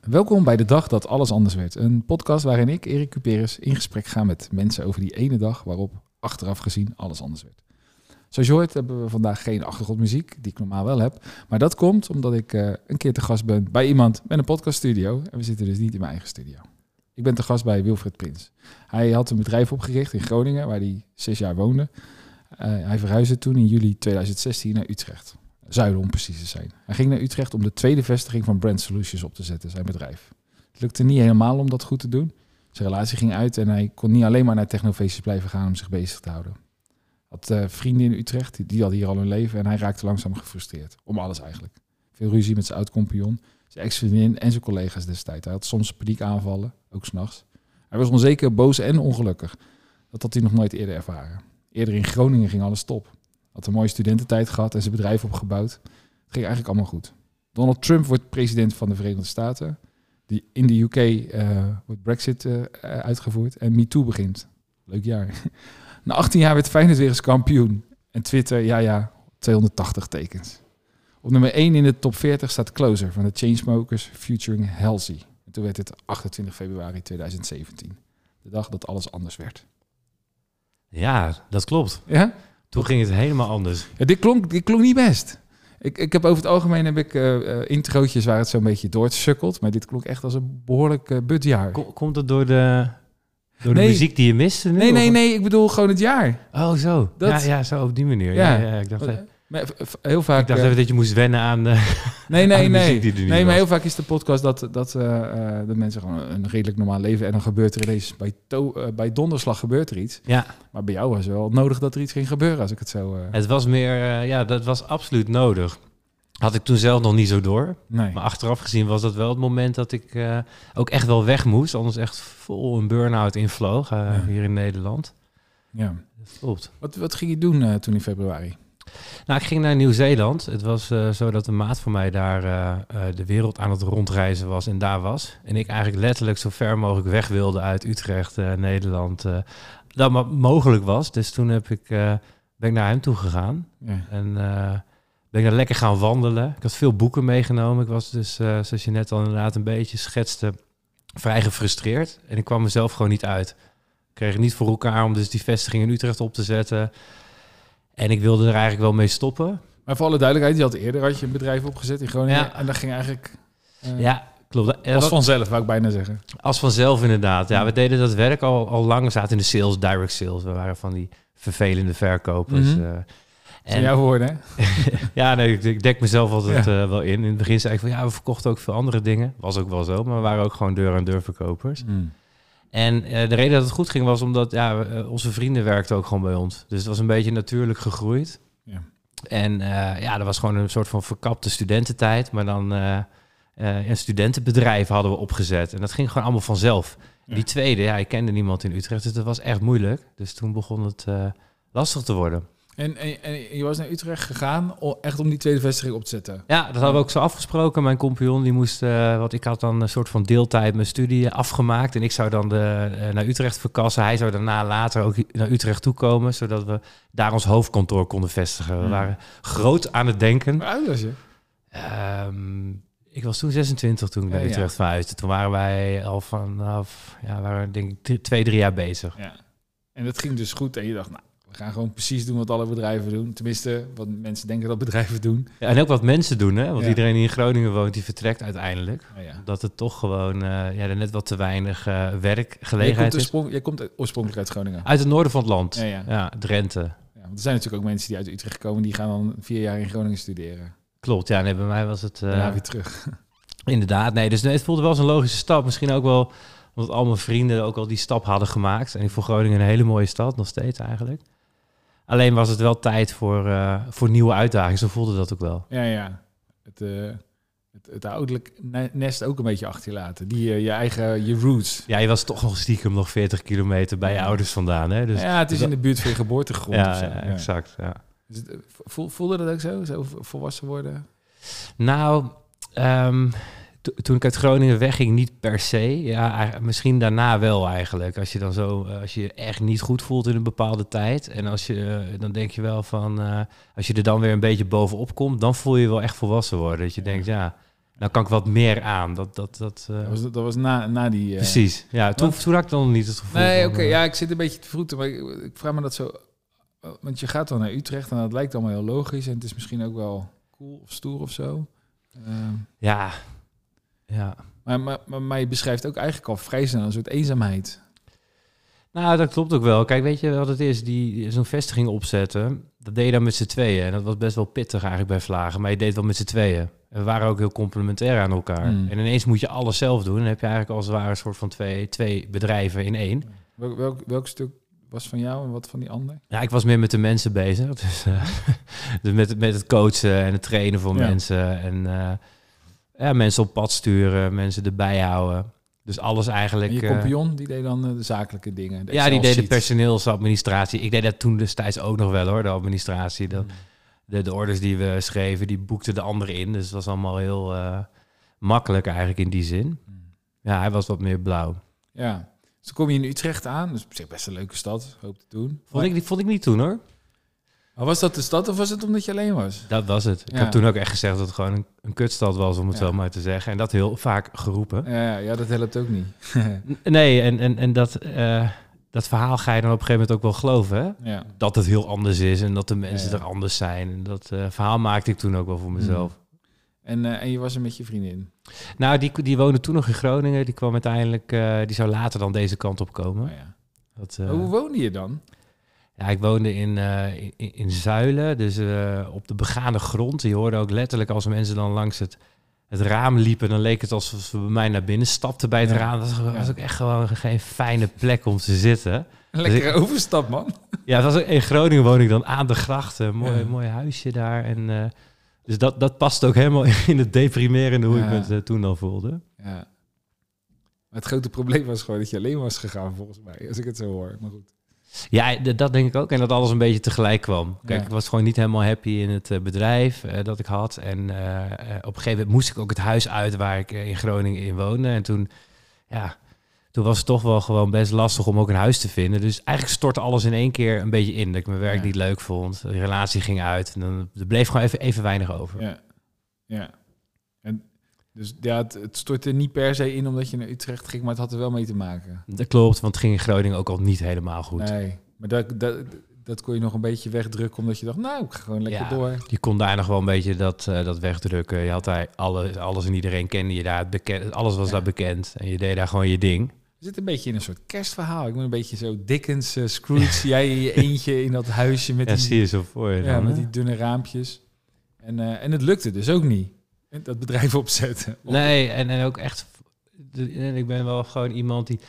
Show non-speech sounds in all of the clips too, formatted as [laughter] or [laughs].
Welkom bij de dag dat alles anders werd. Een podcast waarin ik, Erik Cuperus, in gesprek ga met mensen over die ene dag waarop achteraf gezien alles anders werd. Zoals je hoort hebben we vandaag geen achtergrondmuziek, die ik normaal wel heb. Maar dat komt omdat ik uh, een keer te gast ben bij iemand met een podcaststudio. En we zitten dus niet in mijn eigen studio. Ik ben te gast bij Wilfred Prins. Hij had een bedrijf opgericht in Groningen, waar hij zes jaar woonde. Uh, hij verhuisde toen in juli 2016 naar Utrecht. Zuiden om precies te zijn. Hij ging naar Utrecht om de tweede vestiging van Brand Solutions op te zetten, zijn bedrijf. Het lukte niet helemaal om dat goed te doen. Zijn relatie ging uit en hij kon niet alleen maar naar technofeestjes blijven gaan om zich bezig te houden. Had uh, vrienden in Utrecht, die, die hadden hier al hun leven en hij raakte langzaam gefrustreerd. Om alles eigenlijk. Veel ruzie met zijn oud-compagnon, zijn ex-vriendin en zijn collega's destijds. Hij had soms paniekaanvallen, ook s'nachts. Hij was onzeker, boos en ongelukkig. Dat had hij nog nooit eerder ervaren. Eerder in Groningen ging alles top. Had een mooie studententijd gehad en zijn bedrijf opgebouwd. Het ging eigenlijk allemaal goed. Donald Trump wordt president van de Verenigde Staten. Die in de UK uh, wordt Brexit uh, uitgevoerd en MeToo begint. Leuk jaar. [laughs] Na 18 jaar werd Feyenoord weer eens kampioen. En Twitter, ja ja, 280 tekens. Op nummer 1 in de top 40 staat Closer van de Chainsmokers featuring Halsey. En toen werd het 28 februari 2017. De dag dat alles anders werd. Ja, dat klopt. Ja? Toen ging het helemaal anders. Ja, dit, klonk, dit klonk niet best. Ik, ik heb over het algemeen heb ik uh, introotjes waar het zo'n beetje doorsukkelt. Maar dit klonk echt als een behoorlijk uh, budjaar. Kom, komt het door de, door de muziek die je miste? Nu, nee, nee, nee. Ik bedoel gewoon het jaar. Oh, zo. Dat... Ja, ja, zo op die manier. Ja, ja, ja ik dacht... heel vaak. Ik dacht even dat je moest wennen aan [laughs] de. Nee, nee, nee. nee, maar heel vaak is de podcast dat, dat uh, de mensen gewoon een redelijk normaal leven. En dan gebeurt er ineens bij, to, uh, bij donderslag gebeurt er iets. Ja. Maar bij jou was wel nodig dat er iets ging gebeuren, als ik het zo. Het was meer, ja, dat was absoluut nodig. Had ik toen zelf nog niet zo door. Nee. Maar achteraf gezien was dat wel het moment dat ik ook echt wel weg moest. Anders echt vol een burn-out invloog ja. hier in Nederland. Ja. Dat klopt. Wat, wat ging je doen toen in februari? Nou, ik ging naar Nieuw-Zeeland. Het was uh, zo dat een maat van mij daar uh, uh, de wereld aan het rondreizen was en daar was. En ik eigenlijk letterlijk zo ver mogelijk weg wilde uit Utrecht, Nederland, dat maar mogelijk was. Dus toen heb ik, ben ik naar hem toe gegaan. Ja. En ben ik daar lekker gaan wandelen. Ik had veel boeken meegenomen. Ik was dus, zoals je net al inderdaad een beetje schetste, vrij gefrustreerd. En ik kwam mezelf gewoon niet uit. Ik kreeg het niet voor elkaar om dus die vestiging in Utrecht op te zetten. En ik wilde er eigenlijk wel mee stoppen. Maar voor alle duidelijkheid, je had eerder had je een bedrijf opgezet in Groningen. Ja. En dat ging eigenlijk... Uh, ja, klopt. Als vanzelf, wou ik bijna zeggen. Als vanzelf, inderdaad. Ja, we deden dat werk al, al lang. We zaten in de sales, direct sales. We waren van die vervelende verkopers. Mm -hmm. uh, en jouw woorden, hè? [laughs] ja, nee, ik, ik dek mezelf altijd ja. uh, wel in. In het begin zei ik van, ja, we verkochten ook veel andere dingen. Was ook wel zo, maar we waren ook gewoon deur-aan-deur verkopers. Mm. En uh, de reden dat het goed ging was omdat ja, uh, onze vrienden werkten ook gewoon bij ons. Dus het was een beetje natuurlijk gegroeid. Ja. En uh, ja, dat was gewoon een soort van verkapte studententijd. Maar dan een studentenbedrijf hadden we opgezet. En dat ging gewoon allemaal vanzelf. Ja. Die tweede, ja, ik kende niemand in Utrecht, dus dat was echt moeilijk. Dus toen begon het lastig te worden. En, en, en, je was naar Utrecht gegaan echt om die tweede vestiging op te zetten? Ja, dat hadden we ook zo afgesproken. Mijn compagnon die moest, uh, want ik had dan een soort van deeltijd mijn studie afgemaakt. En ik zou dan de, uh, naar Utrecht verkassen. Hij zou daarna later ook naar Utrecht toekomen, zodat we daar ons hoofdkantoor konden vestigen. We Hmm. waren groot aan het denken. Hoe oud was je? Um, ik was toen 26 toen ik naar Ja, ja. Utrecht verhuisde. Toen waren wij al vanaf, ja, we waren denk ik twee, drie jaar bezig. Ja. En dat ging dus goed en je dacht, nou, we gaan gewoon precies doen wat alle bedrijven doen. Tenminste, wat mensen denken dat bedrijven doen. Ja, en ook wat mensen doen, hè? Want Ja. iedereen die in Groningen woont, die vertrekt uiteindelijk. Ja. Dat het toch gewoon eh, ja, er net wat te weinig eh, komt, werkgelegenheid is. jij komt oorspronkelijk uit Groningen. Uit het noorden van het land. Ja, ja. Ja, Drenthe. Ja, want er zijn natuurlijk ook mensen die uit Utrecht komen, die gaan dan vier jaar in Groningen studeren. Klopt, ja. Nee, bij mij was het... eh, Daarna weer terug. [laughs] Inderdaad, nee. Dus nee, het voelde wel als een logische stap. Misschien ook wel omdat al mijn vrienden ook al die stap hadden gemaakt. En ik vond Groningen een hele mooie stad, nog steeds eigenlijk. Alleen was het wel tijd voor, eh, voor nieuwe uitdagingen. Zo voelde dat ook wel. Ja, ja. Het, eh, het, het ouderlijk ne- nest ook een beetje achter je laten. Die, eh, je eigen, je roots. Ja, je was toch nog stiekem nog 40 kilometer bij je Ja. ouders vandaan. Hè? Dus, ja, het is in de buurt van je geboortegrond. ja, ja, exact. Ja. Dus voelde dat ook zo? Zo volwassen worden? Nou, ehm, to- toen ik uit Groningen wegging, niet per se. Ja, misschien daarna wel eigenlijk. Als je dan zo, eh, als je echt niet goed voelt in een bepaalde tijd. En als je, eh, dan denk je wel van, eh, als je er dan weer een beetje bovenop komt, dan voel je wel echt volwassen worden. Dat je Ja. denkt, ja, nou kan ik wat meer aan. Dat, dat, dat, Dat was, dat was na, na die... Precies. Ja, toen, toen had ik dan niet het gevoel Nee, oké. ja, ik zit een beetje te vroeten, maar ik, ik vraag me dat zo... Want je gaat dan naar Utrecht en dat lijkt allemaal heel logisch. En het is misschien ook wel cool of stoer of zo. Ehm, Ja. Ja. maar, maar, maar, maar je beschrijft ook eigenlijk al vrij snel een soort eenzaamheid. Nou, dat klopt ook wel. Kijk, weet je wat het is? Die, zo'n vestiging opzetten, dat deed je dan met z'n tweeën. En dat was best wel pittig eigenlijk bij Vlagen. Maar je deed het wel met z'n tweeën. En we waren ook heel complementair aan elkaar. Hmm. En ineens moet je alles zelf doen. Dan heb je eigenlijk als het ware een soort van twee, twee bedrijven in één. Welk, welk, welk stuk was van jou en wat van die ander? Ja, ik was meer met de mensen bezig. [laughs] Dus, eh, [laughs] dus met, met het coachen en het trainen van Ja. mensen. En eh, ja, mensen op pad sturen, mensen erbij houden. Dus alles eigenlijk... En je eh, compagnon, die deed dan eh, de zakelijke dingen. de ja, die deed de personeelsadministratie. Ik deed dat toen destijds ook nog wel hoor, de administratie. De, de, de orders die we schreven, die boekte de andere in. Dus het was allemaal heel eh, makkelijk eigenlijk in die zin. Ja, hij was wat meer blauw. Ja. Dus kom je in Utrecht aan. Dus op zich best een leuke stad, hoop te doen. Vond ik, vond ik niet toen hoor. Maar was dat de stad of was het omdat je alleen was? Dat was het. Ik Ja. heb toen ook echt gezegd dat het gewoon een, een kutstad was, om het Ja. zo maar te zeggen. En dat heel vaak geroepen. Ja, ja dat helpt ook niet. [laughs] Nee, en, en, en dat, eh, dat verhaal ga je dan op een gegeven moment ook wel geloven. Hè? ja. Dat het heel anders is en dat de mensen er anders zijn. En dat eh, verhaal maakte ik toen ook wel voor mezelf. En, eh, en je was er met je vriendin. Nou, die, die woonde toen nog in Groningen. Die kwam uiteindelijk, die zou later dan deze kant op komen. Oh, ja. Dat, Hoe woonde je dan? Ja, ik woonde in, eh, in, in Zuilen, dus eh, op de begane grond. Je hoorde ook letterlijk als mensen dan langs het, het raam liepen, dan leek het alsof ze bij mij naar binnen stapten bij het Ja. raam. Dat was, ook echt gewoon geen fijne plek om te zitten. Een lekkere overstap, man. Ja, het was in Groningen woon ik dan aan de grachten. Een mooi, Ja. mooi huisje daar. En, eh, dus dat, dat past ook helemaal [laughs] in het deprimerende hoe Ja. ik me eh, toen al voelde. Ja. Maar het grote probleem was gewoon dat je alleen was gegaan, volgens mij. Als ik het zo hoor. Maar goed. Ja, dat denk ik ook. En dat alles een beetje tegelijk kwam. Kijk, Ja. ik was gewoon niet helemaal happy in het eh, bedrijf eh, dat ik had. En eh, op een gegeven moment moest ik ook het huis uit waar ik in Groningen in woonde. En toen, ja, toen was het toch wel gewoon best lastig om ook een huis te vinden. Dus eigenlijk stortte alles in één keer een beetje in. Dat ik mijn werk Ja. niet leuk vond. De relatie ging uit. En dan er bleef gewoon even, even weinig over. Ja. Ja. Dus ja, het, het stortte niet per se in omdat je naar Utrecht ging, maar het had er wel mee te maken. Dat klopt, want het ging in Groningen ook al niet helemaal goed. Nee. Maar dat, dat, dat kon je nog een beetje wegdrukken omdat je dacht, nou, ik ga gewoon lekker Ja. door. Je kon daar nog wel een beetje dat, eh, dat wegdrukken. Je had daar alles, alles en iedereen kende je daar. Het alles was Ja. daar bekend. En je deed daar gewoon je ding. We zitten een beetje in een soort kerstverhaal. Ik ben een beetje zo Dickens, eh, Scrooge. [laughs] Jij in je eentje in dat huisje met ja, die zie je zo voor je Ja, dan, met die dunne raampjes. En, eh, en het lukte dus ook niet. [laughs] Dat bedrijf opzetten. Nee, en, en ook echt... en ik ben wel gewoon iemand die...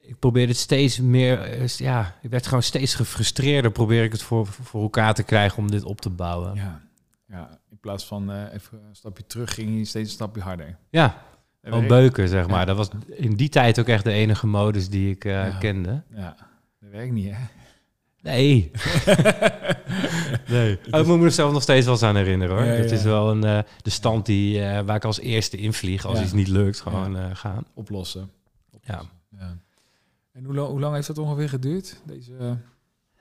Ik probeer het steeds meer... eh, Ja, ik werd gewoon steeds gefrustreerder. Probeer ik het voor, voor elkaar te krijgen om dit op te bouwen. Ja, Ja, ja in plaats van eh, even een stapje terug ging je steeds een stapje harder. gewoon En beuken, zeg maar. Ja. Dat was in die tijd ook echt de enige modus die ik eh, Ja. kende. Ja, dat werkt niet, hè? Nee. [laughs] nee. Oh, ik moet me er zelf nog steeds wel eens aan herinneren hoor. Ja, dat ja. is wel een, eh, de stand die, eh, waar ik als eerste invlieg als Ja. iets niet lukt. Gewoon eh, gaan. Oplossen. Ja. ja. En hoe, lang- hoe lang heeft dat ongeveer geduurd? Deze,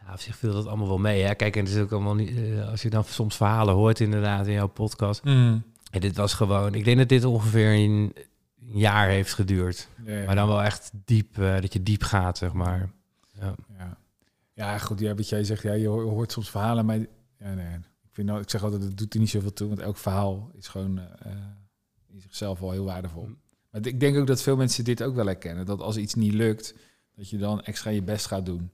ja, op zich viel dat allemaal wel mee. Hè? Kijk, en het is ook allemaal niet... als je dan soms verhalen hoort inderdaad in jouw podcast. mm, En dit was gewoon... Ik denk dat dit ongeveer een, een jaar heeft geduurd. Maar dan wel echt diep, dat je diep gaat, zeg maar. Ja. Ja, goed, ja, wat jij zegt, ja, je ho- je hoort soms verhalen, maar ja, nee, ik, vind nou, ik zeg altijd, het doet er niet zoveel toe, want elk verhaal is gewoon eh, in zichzelf wel heel waardevol. Mm. Maar ik denk ook dat veel mensen dit ook wel herkennen, dat als iets niet lukt, dat je dan extra je best gaat doen.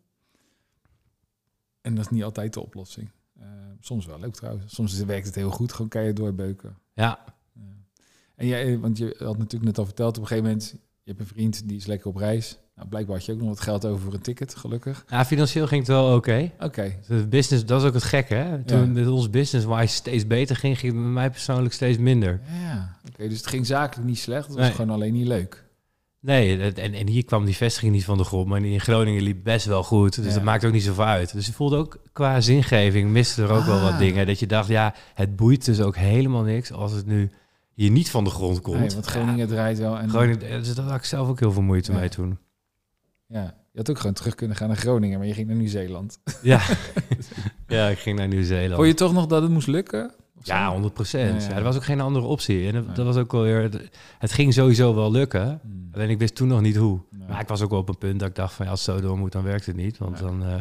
En dat is niet altijd de oplossing. Eh, soms wel, ook trouwens. Soms werkt het heel goed, gewoon kan je doorbeuken. ja, Ja. En jij, want je had natuurlijk net al verteld, op een gegeven moment, je hebt een vriend die is lekker op reis. Nou, blijkbaar had je ook nog wat geld over voor een ticket, gelukkig. Ja, financieel ging het wel oké. Oké, De business, dat is ook het gekke, hè? Toen Ja. ons business-wise steeds beter ging, ging het met mij persoonlijk steeds minder. Ja, oké. dus het ging zakelijk niet slecht. Het was Nee. gewoon alleen niet leuk. Nee, en, en hier kwam die vestiging niet van de grond, maar in Groningen liep best wel goed. Dus Ja. dat maakt ook niet zoveel uit. Dus je voelde ook qua zingeving, miste er ook wel wat Ah. dingen. Dat je dacht, ja, het boeit dus ook helemaal niks als het nu hier niet van de grond komt. Nee, want Groningen draait wel. En Groningen, dus daar had ik zelf ook heel veel moeite Ja. mee toen. Ja, je had ook gewoon terug kunnen gaan naar Groningen, maar je ging naar Nieuw-Zeeland. Ja. [laughs] ja, ik ging naar Nieuw-Zeeland. Vond je toch nog dat het moest lukken? Ja, 100 procent. Ja, Ja, ja. er was ook geen andere optie. En dat, Nee. dat was ook wel weer... Het ging sowieso wel lukken. Hmm. Alleen ik wist toen nog niet hoe. Nee. Maar ik was ook wel op een punt dat ik dacht van... Ja, als het zo door moet, dan werkt het niet. Want dan, eh,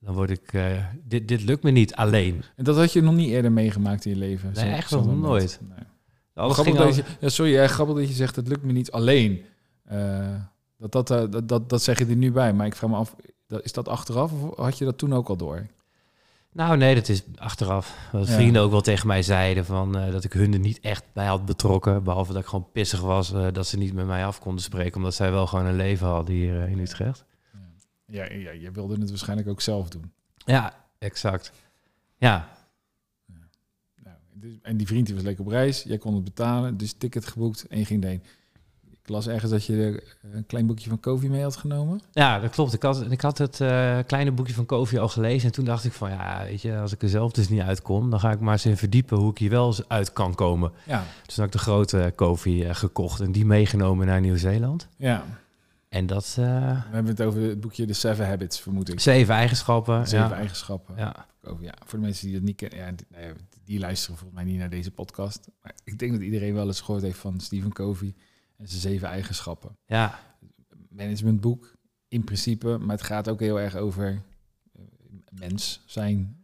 dan word ik... eh, dit, dit lukt me niet alleen. En dat had je nog niet eerder meegemaakt in je leven? Nee, Zo- echt nog nooit. Nee. Alles Grappig ging dat al- je, ja, sorry, grappig dat je zegt, het lukt me niet alleen. Eh, dat, dat, eh, dat, dat, dat zeg je er nu bij. Maar ik vraag me af, is dat achteraf of had je dat toen ook al door? Nou, nee, dat is achteraf. Ja. vrienden ook wel tegen mij zeiden van, eh, dat ik hun er niet echt bij had betrokken. Behalve dat ik gewoon pissig was eh, dat ze niet met mij af konden spreken. Omdat zij wel gewoon een leven hadden hier in Utrecht. Ja, ja, je wilde het waarschijnlijk ook zelf doen. Ja, exact. Ja, Nou, en die vriend die was lekker op reis, jij kon het betalen, dus ticket geboekt en je ging heen. Ik las ergens dat je een klein boekje van Kofi mee had genomen. ja dat klopt. Ik had, ik had het eh, kleine boekje van Kofi al gelezen. En toen dacht ik van, ja, weet je, als ik er zelf dus niet uitkom... dan ga ik maar eens in verdiepen hoe ik hier wel eens uit kan komen. Ja, Dus toen heb ik de grote Kofi eh, gekocht en die meegenomen naar Nieuw-Zeeland. ja. En dat... eh, We hebben het over het boekje The Seven Habits, vermoed ik. zeven eigenschappen. Zeven ja. eigenschappen. Ja. Ja, voor de mensen die dat niet kennen, ja, die, ja, die luisteren volgens mij niet naar deze podcast. Maar ik denk dat iedereen wel eens gehoord heeft van Stephen Covey en zijn zeven eigenschappen. ja, Managementboek, in principe, maar het gaat ook heel erg over eh, mens zijn.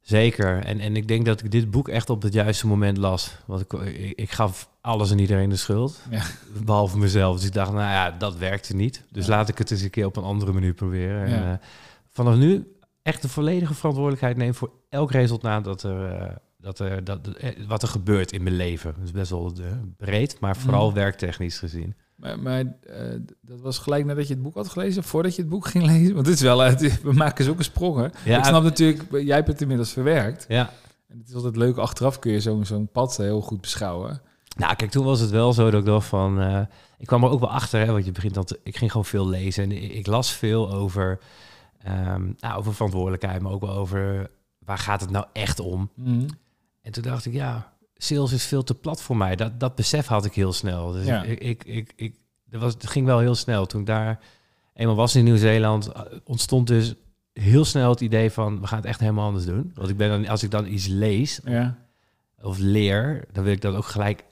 Zeker. En, en ik denk dat ik dit boek echt op het juiste moment las. Want ik, ik, ik gaf alles en iedereen de schuld. Ja. Behalve mezelf. Dus ik dacht, nou ja, dat werkte niet. Dus Ja. laat ik het eens een keer op een andere manier proberen. En, eh, vanaf nu echt de volledige verantwoordelijkheid nemen voor elk resultaat dat er, eh, dat er, dat, eh, wat er gebeurt in mijn leven. Dat is best wel eh, breed, maar vooral Mm. werktechnisch gezien. Maar, maar eh, dat was gelijk nadat je het boek had gelezen, voordat je het boek [laughs] ging lezen. Want het is wel, het- we maken zulke sprongen. Ja, ik snap natuurlijk, jij hebt het inmiddels verwerkt. Ja, En het is altijd leuk, achteraf kun je zo'n zo'n pad heel goed beschouwen. Nou, kijk, toen was het wel zo dat ik dacht van... ik kwam er ook wel achter, hè, want je begint dan te- ik ging gewoon veel lezen. En ik, ik las veel over, ehm, nou, over verantwoordelijkheid, maar ook wel over... waar gaat het nou echt om? Mhm. En toen dacht ik, ja, sales is veel te plat voor mij. Dat, dat besef had ik heel snel. Dus Ja. ik, ik, ik, ik, dat was, het ging wel heel snel. Toen ik daar eenmaal was in Nieuw-Zeeland, eh, ontstond dus heel snel het idee van... we gaan het echt helemaal anders doen. Want ik ben dan, als ik dan iets lees Ja, of leer, dan wil ik dat ook gelijk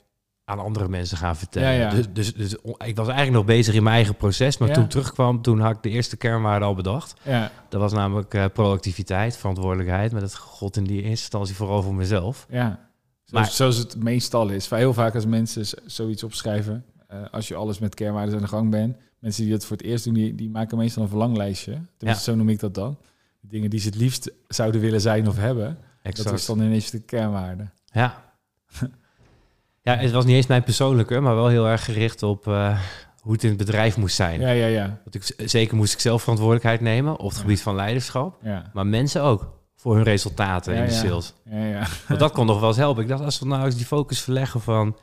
aan andere mensen gaan vertellen. Ja, ja. Dus, dus, dus ik was eigenlijk nog bezig in mijn eigen proces, maar Ja. toen ik terugkwam, toen had ik de eerste kernwaarde al bedacht. ja, Dat was namelijk eh, proactiviteit, verantwoordelijkheid, maar dat god in die eerste instantie vooral voor mezelf. ja. Zoals, Maar- zoals het meestal is. Heel vaak als mensen zoiets opschrijven, eh, als je alles met kernwaarden aan de gang bent, mensen die dat voor het eerst doen, die, die maken meestal een verlanglijstje. Tenminste, zo noem ik dat dan. De dingen die ze het liefst zouden willen zijn of hebben. Exact. Dat is dan ineens de kernwaarde. Ja. [laughs] ja, het was niet eens mijn persoonlijke, maar wel heel erg gericht op eh, hoe het in het bedrijf moest zijn. Ja, ja, ja. Want ik, zeker moest ik zelf verantwoordelijkheid nemen op het Ja. gebied van leiderschap, Ja, maar mensen ook voor hun resultaten Ja, in de sales. ja, ja. Want dat kon nog wel eens helpen. Ik dacht, als we nou eens die focus verleggen van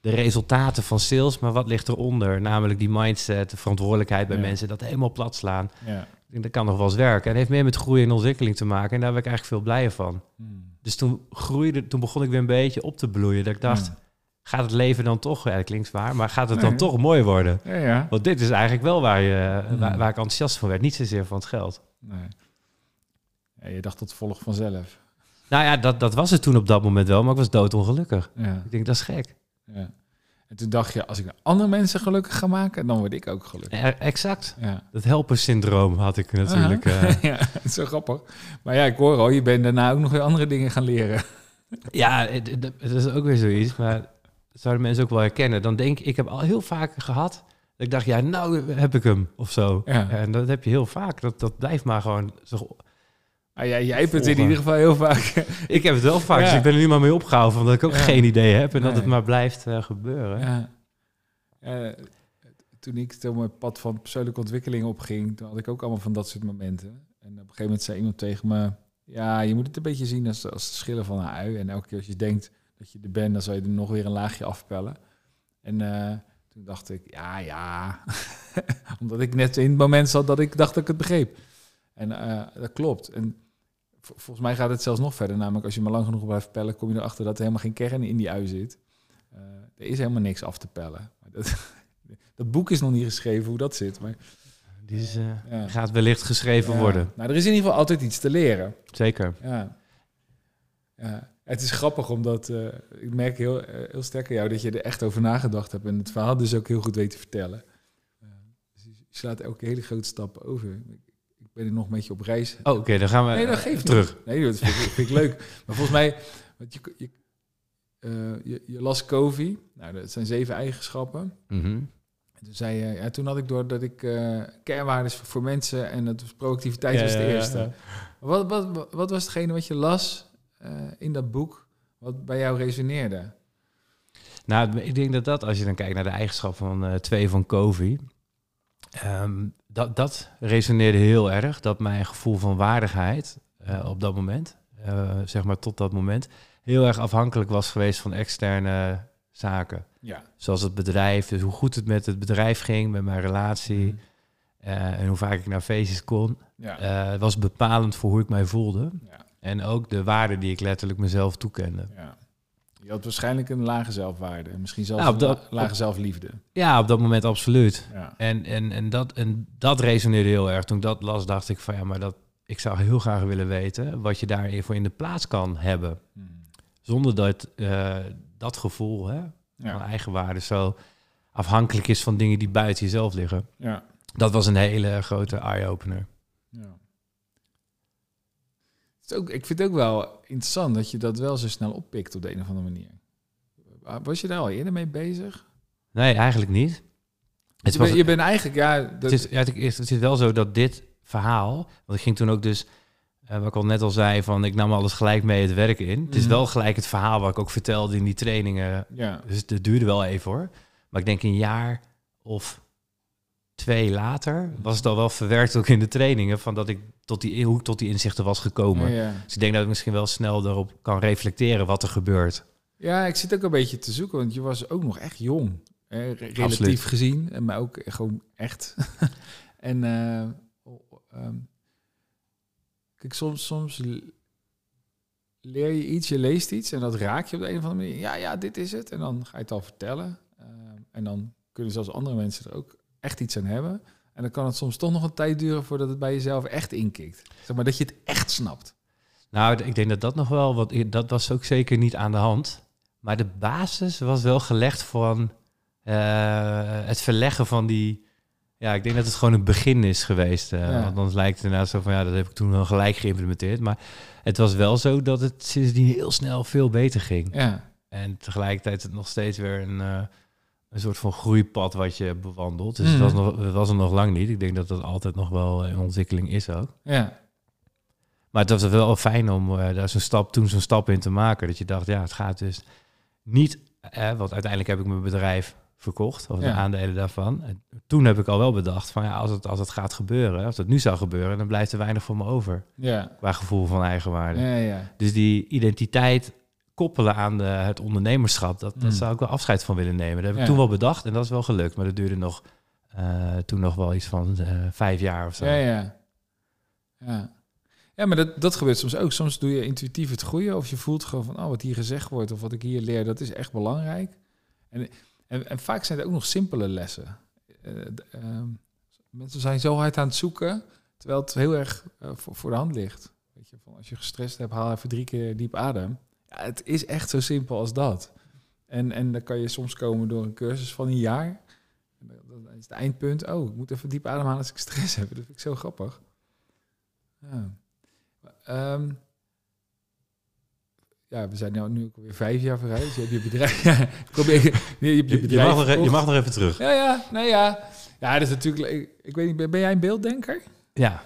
de resultaten van sales, maar wat ligt eronder? Namelijk die mindset, de verantwoordelijkheid bij mensen, dat helemaal plat slaan. ja. Ik denk, dat kan nog wel eens werken. En het heeft meer met groei en ontwikkeling te maken. En daar ben ik eigenlijk veel blijer van. Hmm. Dus toen groeide, toen begon ik weer een beetje op te bloeien. Dat ik dacht, Ja. Gaat het leven dan toch, ja, dat klinkt zwaar, maar gaat het dan Nee. toch mooi worden? Ja, ja. Want dit is eigenlijk wel waar, je, Hmm. waar, waar ik enthousiast van werd. Niet zozeer van het geld. Nee. Ja, je dacht dat volgt vanzelf. Nou ja, dat, dat was het toen op dat moment wel, maar ik was doodongelukkig. Ja, Ik denk, dat is gek. ja. En toen dacht je, als ik andere mensen gelukkig ga maken, dan word ik ook gelukkig. Ja, exact. Ja. Dat helpersyndroom had ik natuurlijk. Eh. [laughs] ja, is zo grappig. Maar ja, ik hoor al, je bent daarna ook nog weer andere dingen gaan leren. ja, het is ook weer zoiets, maar dat zouden mensen ook wel herkennen. Dan denk ik, ik heb al heel vaak gehad, dat ik dacht, ja, nou heb ik hem, of zo. Ja. En dat heb je heel vaak. Dat, dat blijft maar gewoon... zo- Ah, ja, jij hebt het in ieder geval heel vaak. [laughs] Ik heb het wel vaak, Ja. dus ik ben er nu maar mee opgehouden, omdat ik ook Ja. geen idee heb en dat het maar blijft eh, gebeuren. Ja. Ja, toen ik zo mijn pad van persoonlijke ontwikkeling opging, toen had ik ook allemaal van dat soort momenten. En op een gegeven moment zei iemand tegen me, ja, je moet het een beetje zien als, als het schillen van een ui. En elke keer als je denkt dat je er bent, dan zou je er nog weer een laagje afpellen. En eh, toen dacht ik, ja, ja. [laughs] Omdat ik net in het moment zat dat ik dacht dat ik het begreep. En eh, dat klopt. En vol- volgens mij gaat het zelfs nog verder. Namelijk, als je maar lang genoeg blijft pellen, kom je erachter dat er helemaal geen kern in die ui zit. Eh, er is helemaal niks af te pellen. Maar dat, [laughs] dat boek is nog niet geschreven hoe dat zit. Maar, Die is, ja. gaat wellicht geschreven Ja. worden. Nou, er is in ieder geval altijd iets te leren. Zeker. Ja. Ja. Het is grappig omdat eh, ik merk heel, eh, heel sterk aan jou dat je er echt over nagedacht hebt en het verhaal dus ook heel goed weet te vertellen. Dus je slaat elke hele grote stap over. Ik, ik ben er nog een beetje op reis. Oh, oké, dan gaan we Nee, geeft niet. terug. Nee, dat vind ik, vind ik leuk. Maar volgens mij, want je, je, je, je las Covey. Nou, dat zijn zeven eigenschappen. En toen zei je, ja, toen had ik door dat ik eh kernwaardes voor, voor mensen en dat was proactiviteit Ja, was de ja, eerste. Wat, wat, wat, was hetgene wat je las in dat boek, wat bij jou resoneerde? Nou, ik denk dat dat, als je dan kijkt naar de eigenschappen van eh, twee van Covey, ehm, dat, dat resoneerde heel erg. Dat mijn gevoel van waardigheid eh, op dat moment, eh, zeg maar tot dat moment, heel erg afhankelijk was geweest van externe zaken. Ja. Zoals het bedrijf, dus hoe goed het met het bedrijf ging, met mijn relatie eh, en hoe vaak ik naar feestjes kon, Ja. eh, was bepalend voor hoe ik mij voelde. ja. En ook de waarde die ik letterlijk mezelf toekende. ja. Je had waarschijnlijk een lage zelfwaarde. Misschien zelfs Nou, een lage zelfliefde. Ja, op dat moment absoluut. Ja. En, en, en, dat, en dat resoneerde heel erg. Toen ik dat las, dacht ik van ja, maar dat, ik zou heel graag willen weten wat je daarvoor in de plaats kan hebben. Hmm. Zonder dat eh, dat gevoel hè, van Ja. eigenwaarde zo afhankelijk is van dingen die buiten jezelf liggen. Ja. Dat was een hele grote eye-opener. Ja. Het ook, ik vind het ook wel interessant dat je dat wel zo snel oppikt op de een of andere manier. Was je daar al eerder mee bezig? Nee, eigenlijk niet. Het je, was, bent, je bent eigenlijk, ja, dat, Het is, ja, het, is, het is wel zo dat dit verhaal, want ik ging toen ook dus, eh, wat ik al net al zei, van ik nam alles gelijk mee het werk in. Het is Mhm. wel gelijk het verhaal wat ik ook vertelde in die trainingen. ja, Dus het duurde wel even hoor. Maar ik denk een jaar of twee later was het al wel verwerkt ook in de trainingen van dat ik tot die, hoe ik tot die inzichten was gekomen. ja, ja. Dus ik denk dat ik misschien wel snel daarop kan reflecteren wat er gebeurt. Ja, ik zit ook een beetje te zoeken, want je was ook nog echt jong. Relatief Absoluut. gezien, en maar ook gewoon echt. [laughs] en ehm, kijk, soms, soms leer je iets, je leest iets en dat raak je op de een of andere manier. Ja, ja, dit is het. En dan ga je het al vertellen. Ehm, en dan kunnen zelfs andere mensen er ook echt iets aan hebben. En dan kan het soms toch nog een tijd duren voordat het bij jezelf echt inkikt. Zeg maar dat je het echt snapt. Nou, ik denk dat dat nog wel, want dat was ook zeker niet aan de hand. Maar de basis was wel gelegd van eh, het verleggen van die. Ja, ik denk dat het gewoon een begin is geweest. eh, Ja. Want dan lijkt het inderdaad zo van ja, dat heb ik toen wel gelijk geïmplementeerd. Maar het was wel zo dat het sindsdien heel snel veel beter ging. Ja, En tegelijkertijd het nog steeds weer een, eh, een soort van groeipad wat je bewandelt. Dus Mhm. het, was nog, het was er nog lang niet. Ik denk dat dat altijd nog wel in ontwikkeling is ook. ja, Maar het was wel fijn om eh, daar zo'n stap, toen zo'n stap in te maken. Dat je dacht, ja, het gaat dus niet... Eh, want uiteindelijk heb ik mijn bedrijf verkocht, of de Ja. aandelen daarvan. En toen heb ik al wel bedacht van, ja, als het, als het gaat gebeuren, als het nu zou gebeuren, dan blijft er weinig voor me over. ja, Qua gevoel van eigenwaarde. ja, ja. Dus die identiteit koppelen aan de, het ondernemerschap, dat, dat Mm. zou ik wel afscheid van willen nemen. Dat heb ik Ja. toen wel bedacht en dat is wel gelukt. Maar dat duurde nog, eh, toen nog wel iets van eh, vijf jaar of zo. Ja, ja. Ja, ja maar dat, dat gebeurt soms ook. Soms doe je intuïtief het goede of je voelt gewoon van, oh, wat hier gezegd wordt of wat ik hier leer, dat is echt belangrijk. En, en, en vaak zijn er ook nog simpele lessen. Eh, ehm, mensen zijn zo hard aan het zoeken, terwijl het heel erg voor, voor de hand ligt. Weet je, van als je gestrest hebt, haal even drie keer diep adem. Ja, het is echt zo simpel als dat. En, en dan kan je soms komen door een cursus van een jaar. Dan dan is het eindpunt, oh, ik moet even diep ademhalen als ik stress heb. [laughs] Dat vind ik zo grappig. Ja, Ehm, ja we zijn nou nu ook weer vijf jaar vooruit. Dus je hebt je bedrijf... [laughs] Ja, probeer, je, hebt je bedrijf mag nog, e- je mag nog even terug. Ja, ja, nee, ja. Ja, dat is natuurlijk... Ik, ik weet niet, ben, ben jij een beelddenker? Ja,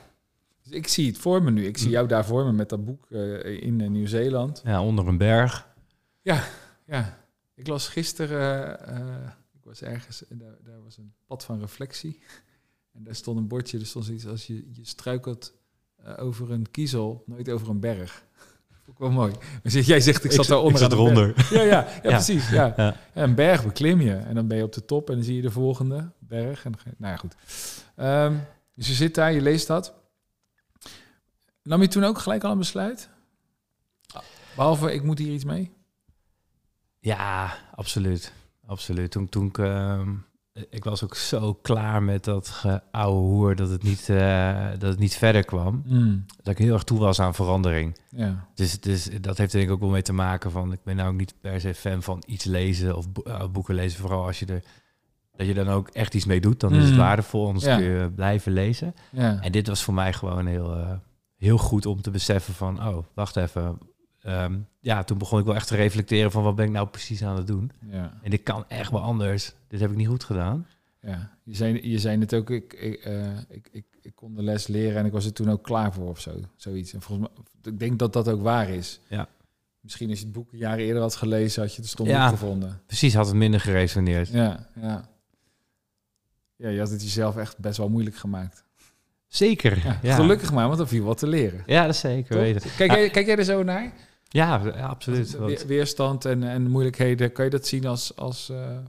Dus ik zie het voor me nu. Ik zie jou daar voor me met dat boek eh, in eh, Nieuw-Zeeland. ja, onder een berg. Ja, ik las gisteren, eh, ik was ergens, en daar, daar was een pad van reflectie. En daar stond een bordje, er stond zoiets als je, je struikelt over een kiezel, nooit over een berg. [laughs] Ik wel mooi. Jij zegt, ik zat daar onder Ik zat eronder. [laughs] Ja, ja, ja, [laughs] Ja. precies. Ja. Ja. Ja, een berg beklim je en dan ben je op de top en dan zie je de volgende berg. En nou ja, goed. Ehm, dus je zit daar, je leest dat. Nam je toen ook gelijk al een besluit? Behalve, ik moet hier iets mee? Ja, absoluut. Absoluut. Toen, toen ik, ehm, ik was ook zo klaar met dat oude hoer dat het niet, eh, dat het niet verder kwam. Mm. Dat ik heel erg toe was aan verandering. Ja. Dus, dus dat heeft denk ik ook wel mee te maken van... ik ben nou ook niet per se fan van iets lezen of eh, boeken lezen. Vooral als je er... dat je dan ook echt iets mee doet, dan is het Mm. waardevol. Anders Ja. kun je blijven lezen. Ja. En dit was voor mij gewoon heel, eh, heel goed om te beseffen van... oh, wacht even. Ehm, ja, toen begon ik wel echt te reflecteren van... wat ben ik nou precies aan het doen? ja. En dit kan echt wel anders. Dit heb ik niet goed gedaan. Ja, je zei, je zei net ook, ik, ik, eh, ik, ik, ik kon de les leren en ik was er toen ook klaar voor of zo. Zoiets. En volgens mij, ik denk dat dat ook waar is. Ja. Misschien als je het boek een jaar eerder had gelezen, had je het stom Ja. gevonden. Precies, had het minder geresoneerd. Ja, ja. Ja, je had het jezelf echt best wel moeilijk gemaakt. Zeker. Ja, Ja, Gelukkig maar, want er viel wat te leren. Ja, dat zeker weten. Kijk, jij, kijk jij er zo naar? Ja, absoluut. Want- Weerstand en, en moeilijkheden, kan je dat zien als, als eh, eh,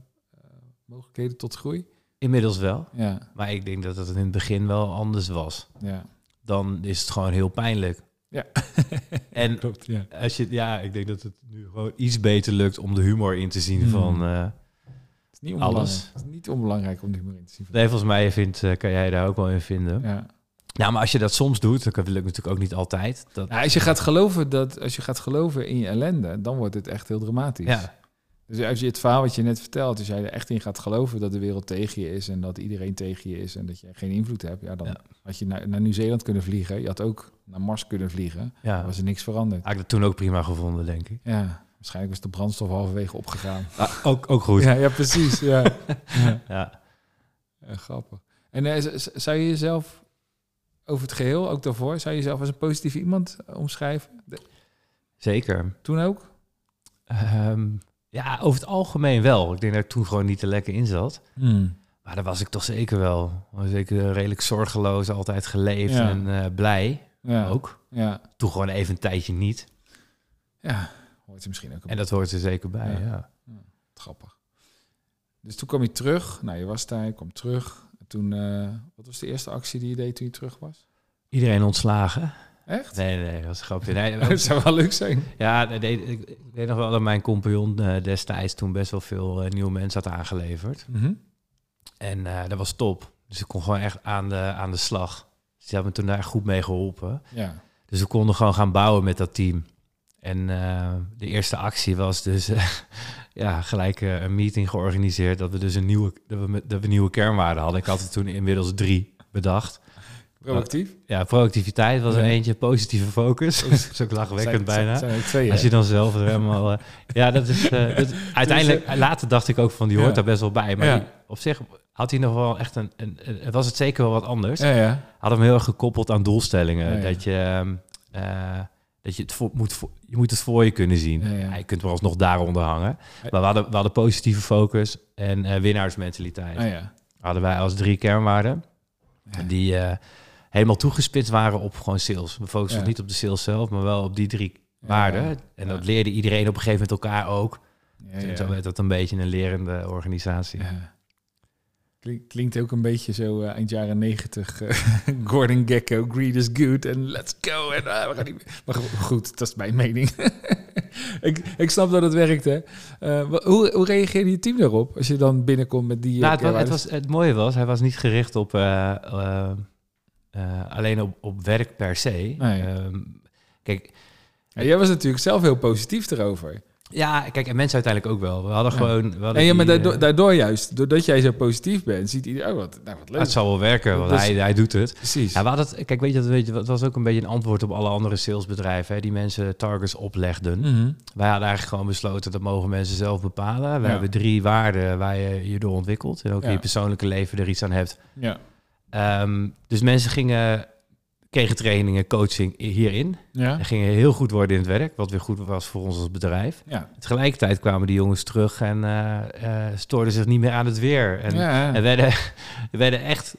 mogelijkheden tot groei? inmiddels wel. Ja, Maar ik denk dat het in het begin wel anders was. ja. Dan is het gewoon heel pijnlijk. Ja. [laughs] En Klopt, ja. als je, ja, ik denk dat het nu gewoon iets beter lukt om de humor in te zien Hmm. van. eh is niet onbelangrijk, Alles. Het is niet onbelangrijk om die humor in te zien. nee, volgens mij vindt, eh, kan jij daar ook wel in vinden. Ja. Ja, maar als je dat soms doet, dan lukt natuurlijk ook niet altijd. Dat, Nou, als je gaat geloven dat als je gaat geloven in je ellende, dan wordt het echt heel dramatisch. ja, Dus als je het verhaal wat je net vertelt, als jij er echt in gaat geloven dat de wereld tegen je is en dat iedereen tegen je is en dat je geen invloed hebt, ja, dan Ja. had je naar, naar Nieuw-Zeeland kunnen vliegen. Je had ook naar Mars kunnen vliegen. ja. Dan was er niks veranderd. Had ik dat toen ook prima gevonden, denk ik. Ja, waarschijnlijk was de brandstof halverwege opgegaan. ook, ook goed. Ja, ja precies. Ja. [laughs] ja. Grappig. En z- zou je jezelf over het geheel, ook daarvoor, zou je jezelf als een positief iemand eh, omschrijven? De- Zeker. toen ook? Ehm, ja, over het algemeen wel. Ik denk dat ik toen gewoon niet te lekker in zat. Maar daar was ik toch zeker wel. Ik eh, redelijk zorgeloos, altijd geleefd Ja. en blij Ja. ook. Ja. Toen gewoon even een tijdje niet. Ja, hoort er misschien ook En dat hoort er zeker bij, Ja. ja. Grappig. Dus toen kwam je terug. Nou, je was daar, je kwam terug. En toen, eh, wat was de eerste actie die je deed toen je terug was? Iedereen ontslagen? Echt? Nee, nee, dat was een grapje. Nee, Dat [laughs] zou wel leuk zijn. ja, nee, ik, ik weet nog wel dat mijn compagnon eh, destijds toen best wel veel eh, nieuwe mensen had aangeleverd. En eh, dat was top. Dus ik kon gewoon echt aan de, aan de slag. Dus die hebben me toen daar goed mee geholpen. Ja. Dus we konden gewoon gaan bouwen met dat team. En eh, de eerste actie was dus eh, [laughs] ja, gelijk eh, een meeting georganiseerd dat we dus een nieuwe, dat we, dat we nieuwe kernwaarden hadden. Ik had er toen inmiddels drie bedacht. Proactief. Ja, productiviteit was er Ja. eentje, positieve focus. [laughs] dat is ook lachwekkend bijna. Zijn twee, Als je dan zelf er helemaal... ja, dat is... dat- [laughs] uiteindelijk, later dacht ik ook van, die hoort Ja. daar best wel bij. Maar Ja. die- op zich had hij nog wel echt een, een, een- Was het zeker wel wat anders. Ja, ja. Had hem heel erg gekoppeld aan doelstellingen. Dat je... ehm, eh, dat je het voor, moet, voor- je moet het voor je kunnen zien. Ja, ja. je kunt wel alsnog daaronder hangen. Maar we hadden, we hadden positieve focus en eh, winnaarsmentaliteit. Ja. Hadden wij als drie kernwaarden. Die eh, helemaal toegespitst waren op gewoon sales. We focussen niet op de sales zelf, maar wel op die drie waarden. En dat leerde iedereen op een gegeven moment elkaar ook. Ja, En zo werd dat een beetje een lerende organisatie. Ja. Klink- Klinkt ook een beetje zo eh, eind jaren negentig. eh, [laughs] Gordon Gekko, greed is good en let's go. En, ah, we gaan niet... Maar go- goed, dat is mijn mening. [laughs] ik, ik snap dat het werkt, hè. Eh, hoe, hoe reageerde je team daarop als je dan binnenkomt met die... Nou, het, het, kernwaarden? was, het mooie was, hij was niet gericht op alleen op, op werk per se. Nee. Ehm, kijk, Ja, jij was natuurlijk zelf heel positief erover. Ja, kijk, en mensen uiteindelijk ook wel. We hadden Ja. gewoon... We hadden En ja, maar die, daardoor, eh, daardoor juist, doordat jij zo positief bent, ziet iedereen, oh, wat, nou, wat leuk. het zal wel werken, want Dat is- hij, hij doet het. Precies. Ja, we hadden het, kijk, weet je, dat weet je, het was ook een beetje een antwoord op alle andere salesbedrijven hè, die mensen targets oplegden. Mhm. Wij hadden eigenlijk gewoon besloten dat mogen mensen zelf bepalen. We Ja. hebben drie waarden waar je je door ontwikkelt en ook in je persoonlijke leven er iets aan hebt. Ja. Ehm, dus mensen gingen, kregen trainingen, coaching hierin Ja. en gingen heel goed worden in het werk, wat weer goed was voor ons als bedrijf. Ja. Tegelijkertijd kwamen die jongens terug en eh, stoorden zich niet meer aan het weer. En, ja. en werden, [laughs] werden echt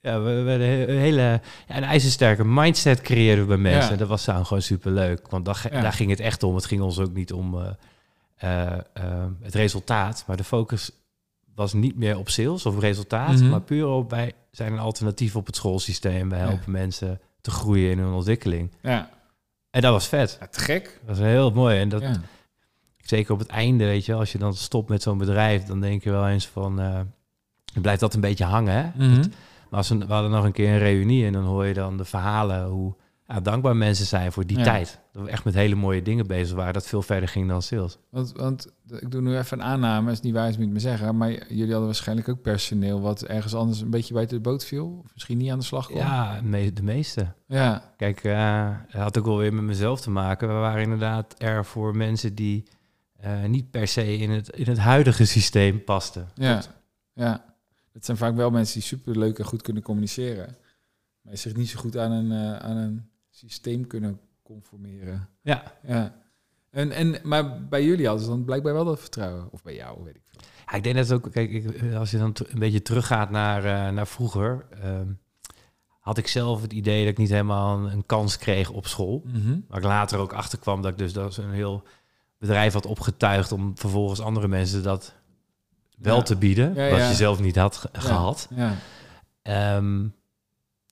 ja, we werden he- een hele ja, een ijzersterke mindset creëren bij mensen. Ja. En dat was nou gewoon super leuk. Want daar, Ja. daar ging het echt om. Het ging ons ook niet om eh, het resultaat. Maar de focus was niet meer op sales of resultaat. Mhm. Maar puur op wij zijn een alternatief op het schoolsysteem. Wij Ja. helpen mensen te groeien in hun ontwikkeling. ja. En dat was vet. Ja, te gek. Dat was heel mooi. En dat, Ja. zeker op het einde, weet je, als je dan stopt met zo'n bedrijf, dan denk je wel eens van, dan blijft dat een beetje hangen. Hè? Mhm. Maar als we, we hadden nog een keer een reunie en dan hoor je dan de verhalen hoe ja, dankbaar mensen zijn voor die Ja. tijd. Dat we echt met hele mooie dingen bezig waren, dat veel verder ging dan sales. Want, want ik doe nu even een aanname, is niet waar, is niet me zeggen. Maar jullie hadden waarschijnlijk ook personeel wat ergens anders een beetje buiten de boot viel. Of misschien niet aan de slag kwam. Ja, de meeste. Ja, Kijk, eh het had ook wel weer met mezelf te maken. We waren inderdaad er voor mensen die eh, niet per se in het, in het huidige systeem pasten. ja, ja. Het zijn vaak wel mensen die super leuk en goed kunnen communiceren. Maar zich niet zo goed aan een, eh, aan een systeem kunnen conformeren. Ja, Ja. En, en, maar bij jullie hadden ze dan blijkbaar wel dat vertrouwen. Of bij jou, weet ik veel. Ja, ik denk dat het ook, kijk, ik, als je dan een beetje teruggaat naar, eh, naar vroeger, ehm, had ik zelf het idee dat ik niet helemaal een, een kans kreeg op school. Waar ik later ook achter kwam dat ik dus dat is een heel bedrijf had opgetuigd om vervolgens andere mensen dat wel Ja. te bieden, Ja, wat ja. je zelf niet had ge- Ja, gehad. Ja.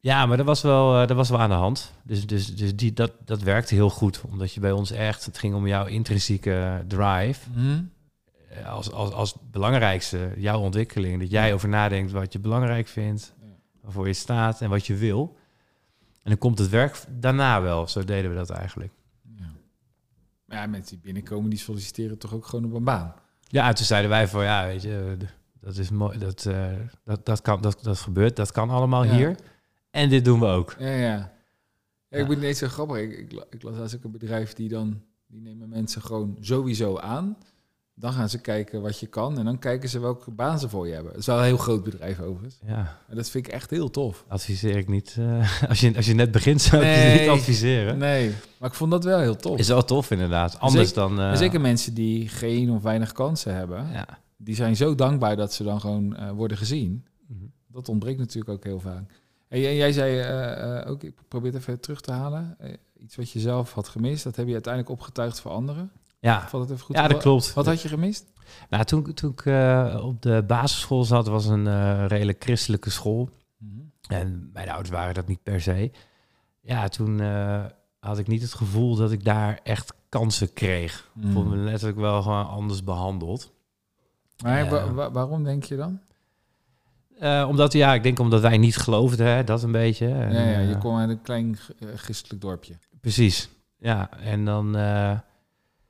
Ja, maar dat was wel, eh, dat was wel aan de hand. Dus, dus, dus die, dat, dat werkte heel goed, omdat je bij ons echt, het ging om jouw intrinsieke drive Mhm. eh, als, als, als belangrijkste, jouw ontwikkeling. Dat jij over nadenkt wat je belangrijk vindt, waarvoor je staat en wat je wil. En dan komt het werk daarna wel. Zo deden we dat eigenlijk. Ja. Maar ja, mensen die binnenkomen, die solliciteren toch ook gewoon op een baan. Ja, en toen zeiden wij van ja, weet je, dat is mooi, dat, eh, dat, dat, kan, dat, dat gebeurt, dat kan allemaal Ja. hier. En dit doen we ook. Ja, ja. ik ben niet zo grappig. Ik, ik, la- ik las laatst ook een bedrijf die dan, die nemen mensen gewoon sowieso aan. Dan gaan ze kijken wat je kan en dan kijken ze welke baan ze voor je hebben. Het is wel een heel groot bedrijf overigens. Ja, En dat vind ik echt heel tof. adviseer ik niet. eh, [laughs] als, je, als je net begint, zou ik je niet adviseren. Nee, maar ik vond dat wel heel tof. Is wel tof inderdaad. Anders Zeker- dan... eh, zeker mensen die geen of weinig kansen hebben, ja. die zijn zo dankbaar dat ze dan gewoon eh, worden gezien. Mhm. Dat ontbreekt natuurlijk ook heel vaak. En jij, zei eh, eh, ook, ik probeer het even terug te halen. Eh, iets wat je zelf had gemist, dat heb je uiteindelijk opgetuigd voor anderen. Ja. Valt het even goed? ja, dat klopt. Wat had je gemist? Nou, toen, toen ik op de basisschool zat, was een redelijk christelijke school. En mijn ouders waren dat niet per se. Ja, toen had ik niet het gevoel dat ik daar echt kansen kreeg. Ik Hmm. voelde me letterlijk wel gewoon anders behandeld. Maar Ja. wa- wa- waarom denk je dan? Eh, omdat, ja, ik denk omdat wij niet geloofden, hè, dat een beetje. En, ja, ja, je eh, komt uit een klein eh, christelijk dorpje. Precies. Ja, en dan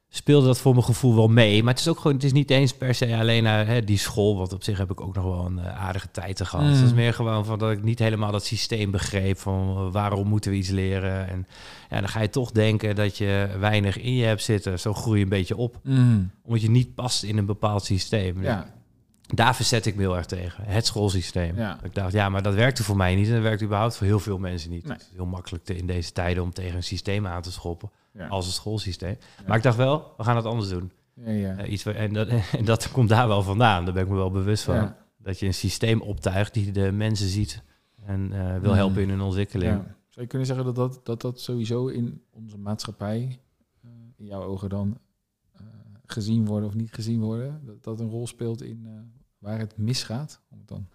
speelde dat voor mijn gevoel wel mee. Maar het is ook gewoon, het is niet eens per se alleen naar hè, die school. Want op zich heb ik ook nog wel een aardige tijd te gehad. Mm. Het is meer gewoon van dat ik niet helemaal dat systeem begreep van waarom moeten we iets leren. En ja, dan ga je toch denken dat je weinig in je hebt zitten. Zo groei je een beetje op. Omdat je niet past in een bepaald systeem. Ja, Daar verzet ik me heel erg tegen. Het schoolsysteem. Ja. Ik dacht, ja, maar dat werkte voor mij niet. En dat werkt überhaupt voor heel veel mensen niet. Nee. Het is heel makkelijk te, in deze tijden om tegen een systeem aan te schoppen. ja. Als het schoolsysteem. Maar ik dacht wel, we gaan het anders doen. ja, ja. Eh, iets, en, dat, [laughs] en dat komt daar wel vandaan. Daar ben ik me wel bewust van. Dat je een systeem optuigt die de mensen ziet. En eh, wil Mm. helpen in hun ontwikkeling. Zou je kunnen zeggen dat dat, dat, dat sowieso in onze maatschappij, eh, in jouw ogen dan, gezien worden of niet gezien worden? Dat dat een rol speelt in waar het misgaat? Om het dan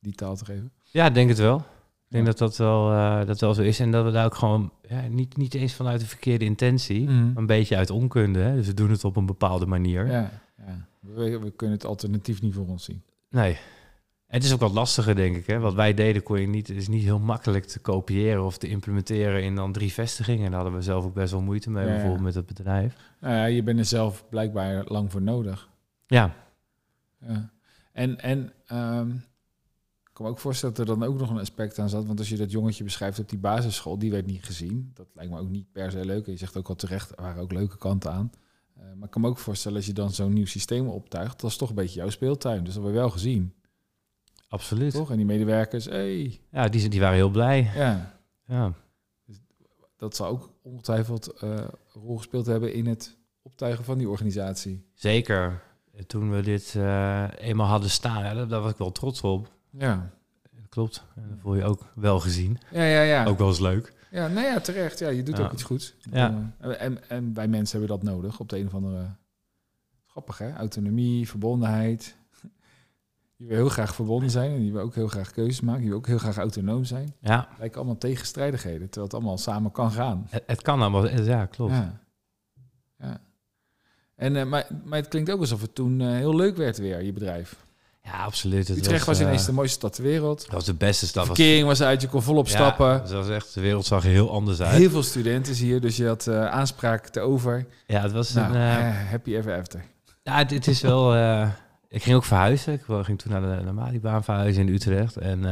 die taal te geven. Ja, ik denk het wel. Ik denk Ja. dat dat wel, eh, dat wel zo is. En dat we daar ook gewoon ja, niet, niet eens vanuit de verkeerde intentie, Mhm. maar een beetje uit onkunde. Hè? Dus we doen het op een bepaalde manier. Ja, ja. We, we kunnen het alternatief niet voor ons zien. Nee. Het is ook wat lastiger, denk ik. Hè? Wat wij deden kon je niet, is niet heel makkelijk te kopiëren of te implementeren in dan drie vestigingen. En daar hadden we zelf ook best wel moeite mee, bijvoorbeeld met het bedrijf. Ja, je bent er zelf blijkbaar lang voor nodig. Ja, Ja. En, en ehm, ik kan me ook voorstellen dat er dan ook nog een aspect aan zat. Want als je dat jongetje beschrijft op die basisschool, die werd niet gezien. Dat lijkt me ook niet per se leuk. En je zegt ook al terecht, er waren ook leuke kanten aan. Eh, maar ik kan me ook voorstellen, als je dan zo'n nieuw systeem optuigt, dat is toch een beetje jouw speeltuin. Dus dat word je wel gezien, absoluut. toch? En die medewerkers, hey, Ja, die, die waren heel blij. ja. Ja. Dat zal ook ongetwijfeld een rol gespeeld hebben in het optuigen van die organisatie. Zeker. Toen we dit eh, eenmaal hadden staan, ja, daar, daar was ik wel trots op. Ja, Klopt. En dan voel je ook wel gezien. ja, ja. ja. Ook wel eens leuk. Ja, nou ja, terecht. Ja, je doet Ja. ook iets goeds. Ja. Eh, En, en wij mensen hebben dat nodig op de een of andere... Grappig, hè? Autonomie, verbondenheid. [laughs] Je wil heel graag verbonden zijn en je wil ook heel graag keuzes maken. Je wil ook heel graag autonoom zijn. Ja, Lijken allemaal tegenstrijdigheden, terwijl het allemaal samen kan gaan. het, het kan allemaal. Ja, klopt. Ja. ja. En, eh, maar, maar het klinkt ook alsof het toen eh, heel leuk werd weer, je bedrijf. Ja, absoluut. Het Utrecht was, eh, ineens de mooiste stad ter wereld. dat was de beste stad. De Was, verkering was uit, je kon volop Ja, stappen. dat was echt, de wereld zag er heel anders uit. Heel veel studenten hier, dus je had eh, aanspraak te over. Ja, het was Nou, een... eh, eh, happy ever after. Ja, dit is wel. eh, ik ging ook verhuizen. Ik ging toen naar de, naar Malibaan verhuizen in Utrecht. En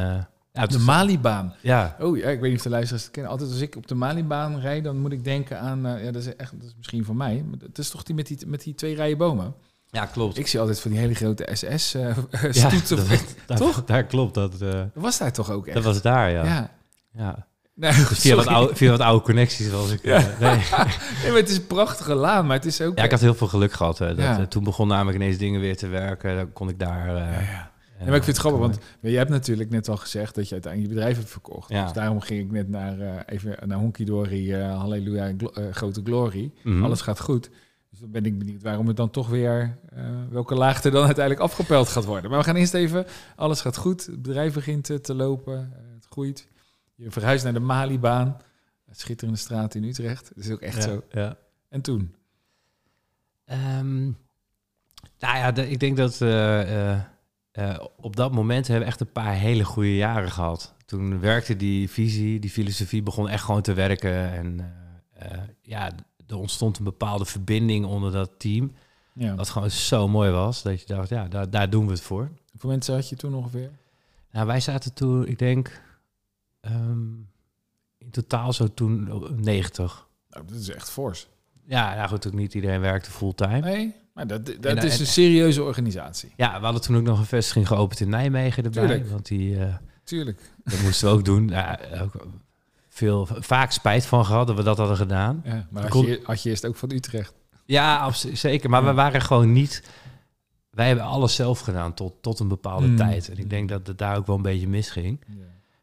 ja, De was- Malibaan. ja, Oh ja, ik weet niet of de luisteraars het kennen. Altijd als ik op de Malibaan rijd, dan moet ik denken aan... eh, ja, dat is echt, dat is misschien voor mij. Maar het is toch die met die, met die twee rijen bomen? ja, klopt. Ik zie altijd van die hele grote ja, SS-stoeten. [laughs] dat, [laughs] daar, [laughs] Toch? Daar klopt dat. eh, dat was daar toch ook echt? dat was daar, ja. ja. ja. Nee, Dus via, wat oude, via wat oude connecties was ik. eh, nee. Nee, maar het is een prachtige laan, maar het is ook... Ja, ik had heel veel geluk gehad. hè, dat, Ja. toen begon namelijk ineens dingen weer te werken. Dan kon ik daar. Ja, ja. maar ik vind het grappig, want je hebt natuurlijk net al gezegd dat je uiteindelijk je bedrijf hebt verkocht. Ja. Dus daarom ging ik net naar, eh, even naar Honky Dory, eh, Halleluja, glo- eh, grote glory. mhm. Alles gaat goed. Dus dan ben ik benieuwd waarom het dan toch weer, eh, welke laag er dan [laughs] uiteindelijk afgepeld gaat worden. Maar we gaan eerst even, alles gaat goed, het bedrijf begint te lopen, het groeit. Je verhuist naar de Malibaan, schitterende straat in Utrecht. Dat is ook echt Ja, zo. Ja. En toen? Ehm, nou ja, de- ik denk dat eh, eh, eh, op dat moment hebben we echt een paar hele goede jaren gehad. Toen werkte die visie, die filosofie begon echt gewoon te werken. En eh, eh, ja, er ontstond een bepaalde verbinding onder dat team. Ja. Wat gewoon zo mooi was, dat je dacht, ja, daar, daar doen we het voor. Hoeveel mensen had je toen ongeveer? Nou, wij zaten toen, ik denk, ehm, in totaal zo toen op 90. Nou, dat is echt fors. Ja, nou goed, ook niet iedereen werkte fulltime. Nee, maar dat, dat En, eh, is en- een serieuze organisatie. Ja, we hadden toen ook nog een vestiging geopend in Nijmegen erbij. Tuurlijk. Want die, eh, Tuurlijk. dat moesten we ook doen. Ja, ook veel, vaak spijt van gehad dat we dat hadden gedaan. Ja, maar had je, had je eerst ook van Utrecht. Ja, abso- zeker. Maar Ja. we waren gewoon niet... Wij hebben alles zelf gedaan tot, tot een bepaalde Mm. tijd. En ik denk dat het daar ook wel een beetje misging.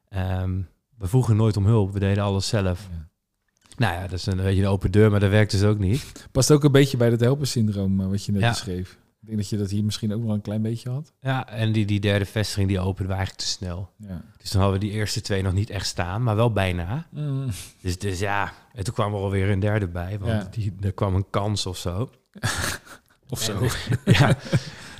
Ehm, we vroegen nooit om hulp. We deden alles zelf. Ja. Nou ja, dat is een beetje een open deur, maar dat werkt dus ook niet. Past ook een beetje bij dat helpersyndroom eh, wat je net Ja. beschreef. Ik denk dat je dat hier misschien ook nog een klein beetje had. Ja, en die, die derde vestiging die opende we eigenlijk te snel. Ja. Dus dan hadden we die eerste twee nog niet echt staan, maar wel bijna. Mm. Dus, dus ja, en toen kwam er alweer een derde bij, want Ja. die, er kwam een kans of zo. [laughs] Of zo. En- [laughs] ja. [laughs]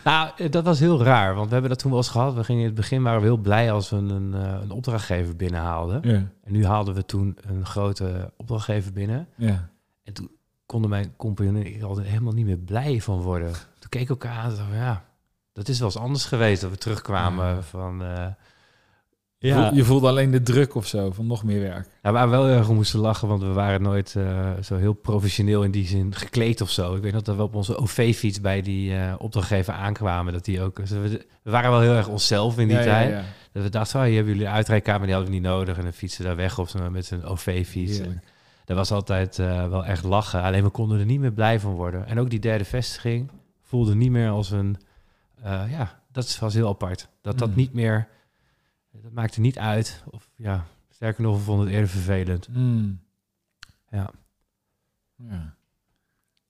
Nou, eh, dat was heel raar, want we hebben dat toen wel eens gehad. We gingen in het begin waren we heel blij als we een, eh, een opdrachtgever binnenhaalden. Ja. En nu haalden we toen een grote opdrachtgever binnen. Ja. En toen konden mijn compagnon en ik altijd helemaal niet meer blij van worden. Toen keek ik elkaar aan en dacht, ja, dat is wel eens anders geweest dat we terugkwamen Ja. van... eh, Ja. Je voelde alleen de druk of zo, van nog meer werk. Ja, waar we wel heel erg om moesten lachen, want we waren nooit eh, zo heel professioneel in die zin gekleed of zo. Ik weet nog dat we op onze OV-fiets bij die eh, opdrachtgever aankwamen. Dat die ook, dus we, we waren wel heel erg onszelf in die ja, tijd. Ja, ja. Dat we dachten, oh, hier hebben jullie een uitrijkamer, die hadden we niet nodig. En dan fietsen daar weg of zo met een OV-fiets. Dat was altijd eh, wel echt lachen. Alleen we konden er niet meer blij van worden. En ook die derde vestiging voelde niet meer als een... eh, ja, dat was heel apart. Dat dat Mm. niet meer... Dat maakte niet uit. Of ja, sterker nog, we vonden het eerder vervelend. Mm. Ja. ja.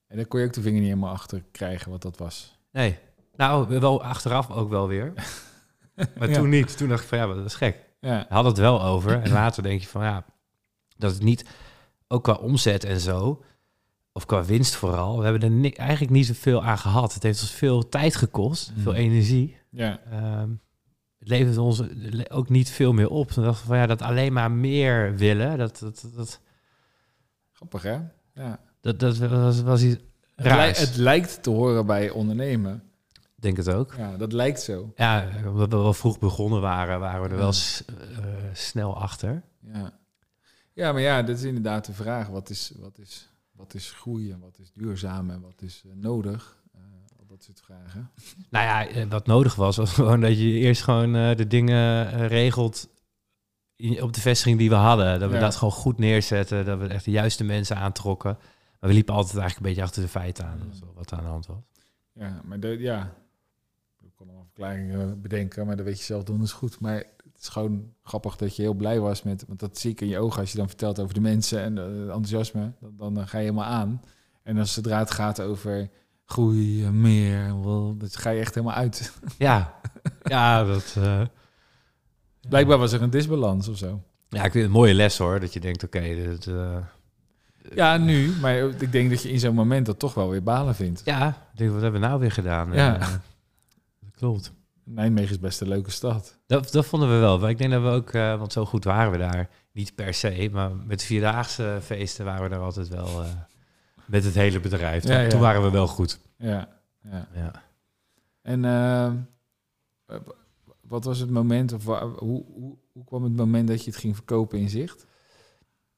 En daar kon je ook de vinger niet helemaal achter krijgen wat dat was. Nee. Nou, wel achteraf ook wel weer. [laughs] Maar Ja. toen niet. Toen dacht ik van ja, dat is gek. Ja. We hadden het wel over. En later denk je van ja, dat het niet, ook qua omzet en zo, of qua winst vooral, we hebben er ni- eigenlijk niet zoveel aan gehad. Het heeft ons veel tijd gekost, Mm. veel energie. Ja. Ehm, het levert ons ook niet veel meer op. Toen dachten we van ja, dat alleen maar meer willen, dat, dat, dat, Grappig, hè? Ja. dat, dat was, was iets raars. het lijkt te horen bij ondernemen. Denk het ook. Ja, dat lijkt zo. Ja, omdat we wel vroeg begonnen waren, waren we er wel Ja. eh, snel achter. Ja. ja, maar ja, dat is inderdaad de vraag. Wat is, wat is, wat is groei en wat is duurzaam en wat is eh, nodig? Dat soort vragen. Nou ja, eh, wat nodig was, was [laughs] gewoon dat je eerst gewoon eh, de dingen eh, regelt op de vestiging die we hadden. Dat we Ja. dat gewoon goed neerzetten, dat we echt de juiste mensen aantrokken. Maar we liepen altijd eigenlijk een beetje achter de feiten aan, wat aan de hand was. Ja, maar de, ja, ik kon allemaal verklaringen bedenken, maar dat weet je zelf doen is goed. Maar het is gewoon grappig dat je heel blij was met, want dat zie ik in je ogen als je dan vertelt over de mensen en het enthousiasme, dan, dan ga je helemaal aan. En als zodra het gaat over groei, meer, wel, dat ga je echt helemaal uit. [laughs] Ja, ja, dat... eh, Blijkbaar was er een disbalans of zo. ja, ik vind het een mooie les hoor, dat je denkt, oké, dit, eh, Ja, nu, maar ik denk dat je in zo'n moment dat toch wel weer balen vindt. ja, ik denk, wat hebben we nou weer gedaan? Ja. Eh, dat klopt. Nijmegen is best een leuke stad. Dat, dat vonden we wel. Maar ik denk dat we ook, want zo goed waren we daar. Niet per se, maar met vierdaagse feesten waren we daar altijd wel met het hele bedrijf. Ja. Toen waren we wel goed. Ja, ja. Ja. En eh, wat was het moment, of wa- hoe, hoe, hoe kwam het moment dat je het ging verkopen in zicht?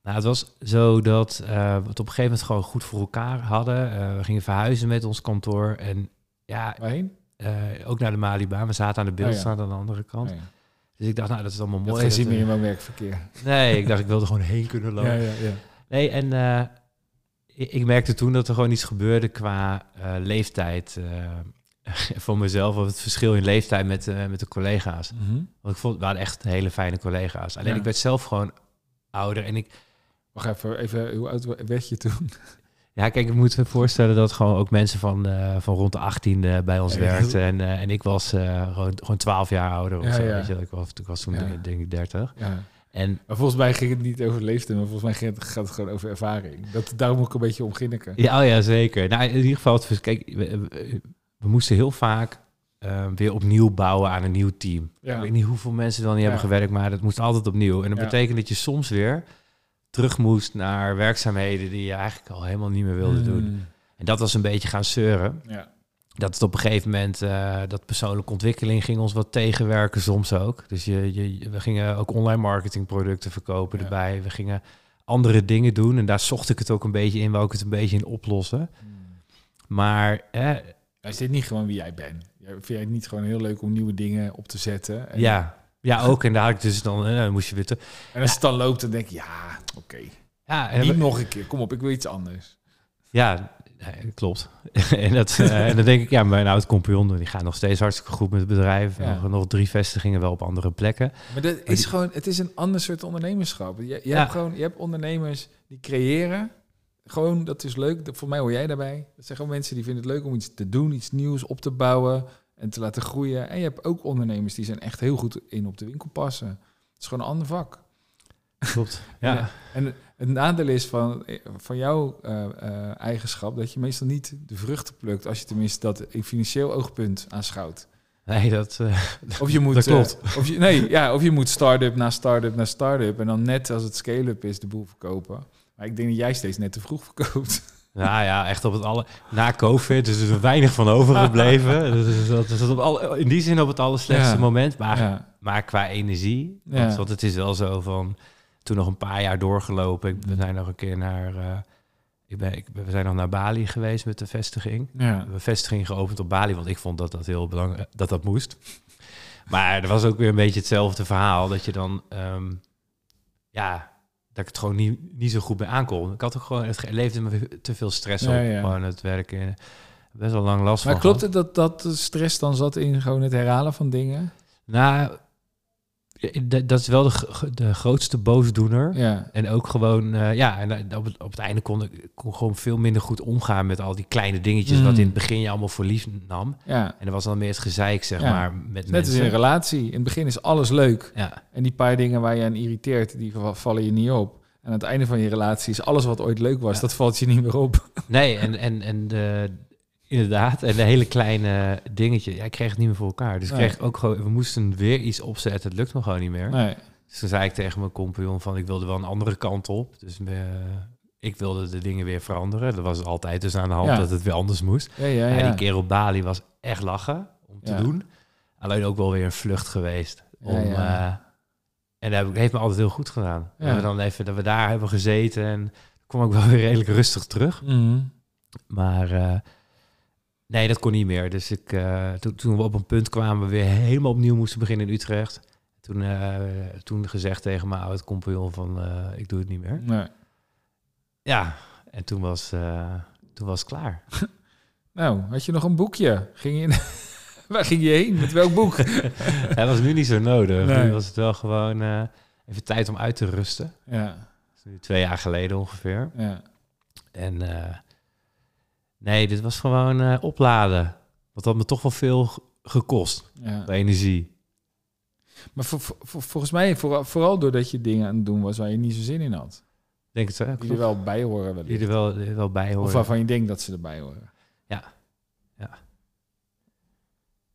Nou, het was zo dat eh, we het op een gegeven moment gewoon goed voor elkaar hadden. Eh, we gingen verhuizen met ons kantoor. En ja, Waarheen? eh, ook naar de Malibaan. We zaten aan de Beeldstraat Oh aan de andere kant. Oh, ja. Dus ik dacht, nou, dat is allemaal mooi. geen dat zin meer in woon-werkverkeer. Nee, ik dacht, ik wilde gewoon heen kunnen lopen. Ja, ja, ja. Nee, en ik, merkte toen dat er gewoon iets gebeurde qua eh, leeftijd. eh, [laughs] voor mezelf, of het verschil in leeftijd met, eh, met de collega's. Mhm. Want ik vond, we hadden echt hele fijne collega's. Alleen Ja. ik werd zelf gewoon ouder. En ik, Wacht even, even, hoe oud werd je toen? [laughs] ja, kijk, ik moet me voorstellen dat gewoon ook mensen van, van rond de 18 eh, bij ons Ja, werkten. En, en ik was gewoon, gewoon 12 jaar ouder of Ja, zo. ja. Weet je? Ik, was, ik was toen denk ik 30. En Maar volgens mij ging het niet over leeftijd, maar volgens mij ging het, gaat het gewoon over ervaring. Dat, daarom moet ik een beetje om ginniken. Ja, oh ja, zeker. Nou, in ieder geval, kijk, we, moesten heel vaak eh, weer opnieuw bouwen aan een nieuw team. Ja. Ik weet niet hoeveel mensen er dan niet Ja. hebben gewerkt, maar dat moest altijd opnieuw. En dat Ja. betekent dat je soms weer terug moest naar werkzaamheden die je eigenlijk al helemaal niet meer wilde doen. Mm. En dat was een beetje gaan zeuren. Ja. Dat het op een gegeven moment, eh, dat persoonlijke ontwikkeling ging ons wat tegenwerken soms ook. Dus je, je, we gingen ook online marketingproducten verkopen Ja. erbij. We gingen andere dingen doen en daar zocht ik het ook een beetje in, wou ik het een beetje in oplossen. Mm. Maar eh, Is dit niet gewoon wie jij bent? Vind jij het niet gewoon heel leuk om nieuwe dingen op te zetten? En, ja, ja, ook. En daar had ik dus dan, eh, moest je weer te... En als het dan loopt, dan denk je, ja, oké. Ja, en Niet we- nog een keer. Kom op, ik wil iets anders. ja nee, klopt. [laughs] en, dat, eh, [laughs] en dan denk ik, ja, mijn oud compagnon, die gaat nog steeds hartstikke goed met het bedrijf. Ja. Nog, nog drie vestigingen wel op andere plekken. Maar dat is die- gewoon, het is een ander soort ondernemerschap. Je, je, Ja. hebt gewoon, je hebt ondernemers die creëren. Gewoon, dat is leuk. Voor mij hoor jij daarbij. Dat zijn gewoon mensen die vinden het leuk om iets te doen, iets nieuws op te bouwen en te laten groeien. En je hebt ook ondernemers die zijn echt heel goed in op de winkel passen. Het is gewoon een ander vak. Klopt. Ja. Ja, [laughs] En het nadeel is van, van jouw eh, eh, eigenschap dat je meestal niet de vruchten plukt als je tenminste dat in financieel oogpunt aanschouwt. nee, dat... eh, Of je [laughs] moet, Dat klopt. eh, of je, nee, ja, of je moet start-up na start-up na start-up en dan net als het scale-up is de boel verkopen. Maar ik denk dat jij steeds net te vroeg verkoopt. [laughs] Nou ja, echt op het alle... Na COVID is er weinig van overgebleven. [laughs] dus dat is op alle, in die zin op het allerslechtste Ja. moment. Maar, Ja, maar qua energie... Ja. Want het is wel zo van... Toen nog een paar jaar doorgelopen. Ik, we zijn nog een keer naar... eh, ik ben, ik, we zijn nog naar Bali geweest met de vestiging. We ja, hebben een vestiging geopend op Bali, want ik vond dat dat heel belangrijk dat dat moest. [laughs] Maar er was ook weer een beetje hetzelfde verhaal dat je dan, ehm, ja, dat ik het gewoon niet, niet zo goed bij aankon. Ik had ook gewoon, het leefde me te veel stress Ja, op, ja. gewoon het werken. Best wel lang last Maar van. klopt gehad. het dat, dat de stress dan zat in gewoon het herhalen van dingen? Nou, eh, dat is wel de, de grootste boosdoener. Ja, En ook gewoon, eh, ja, en eh, op het, op het einde kon ik kon gewoon veel minder goed omgaan met al die kleine dingetjes, Mm. wat in het begin je allemaal voor lief nam. ja. En er was dan meer het gezeik, zeg Ja. maar, met Net mensen. in een relatie. In het begin is alles leuk. Ja, En die paar dingen waar je aan irriteert, die va- vallen je niet op. En aan het einde van je relatie is alles wat ooit leuk was, Ja. dat valt je niet meer op. nee, en, en, en de, inderdaad, en de hele kleine dingetje, ja, ik kreeg het niet meer voor elkaar. Dus ik kreeg ook gewoon, we moesten weer iets opzetten, het lukt me gewoon niet meer. Nee. Dus toen zei ik tegen mijn compagnon van, ik wilde wel een andere kant op. Dus eh, ik wilde de dingen weer veranderen. Dat was altijd dus aan de hand Ja. dat het weer anders moest. Ja, ja, Ja, ja. die keer op Bali was echt lachen om te doen. Alleen ook wel weer een vlucht geweest. Om, eh, en dat heeft me altijd heel goed gedaan. Dat we dan even dat we daar hebben gezeten en kwam ik wel weer redelijk rustig terug. Mhm. Maar eh, nee, dat kon niet meer. Dus ik, eh, toen, toen we op een punt kwamen, we weer helemaal opnieuw moesten beginnen in Utrecht. Toen, eh, toen gezegd tegen mijn oud compagnon van, eh, ik doe het niet meer. Nee. Ja, en toen was, toen was het klaar. [laughs] Nou, had je nog een boekje? Ging je [laughs] Waar ging je heen? Met welk boek? [laughs] dat was nu niet zo nodig. Nee. Nu was het wel gewoon even tijd om uit te rusten. ja, Dat is nu twee jaar geleden ongeveer. ja. En nee, dit was gewoon eh, opladen. Want dat had me toch wel veel gekost. ja. Bij energie. Maar voor, volgens mij, vooral, vooral doordat je dingen aan het doen was waar je niet zo zin in had. Denk het wel. Die er wel bij horen wellicht. Die er wel, die er wel bij horen. Of waarvan je denkt dat ze erbij horen. Ja. Ja.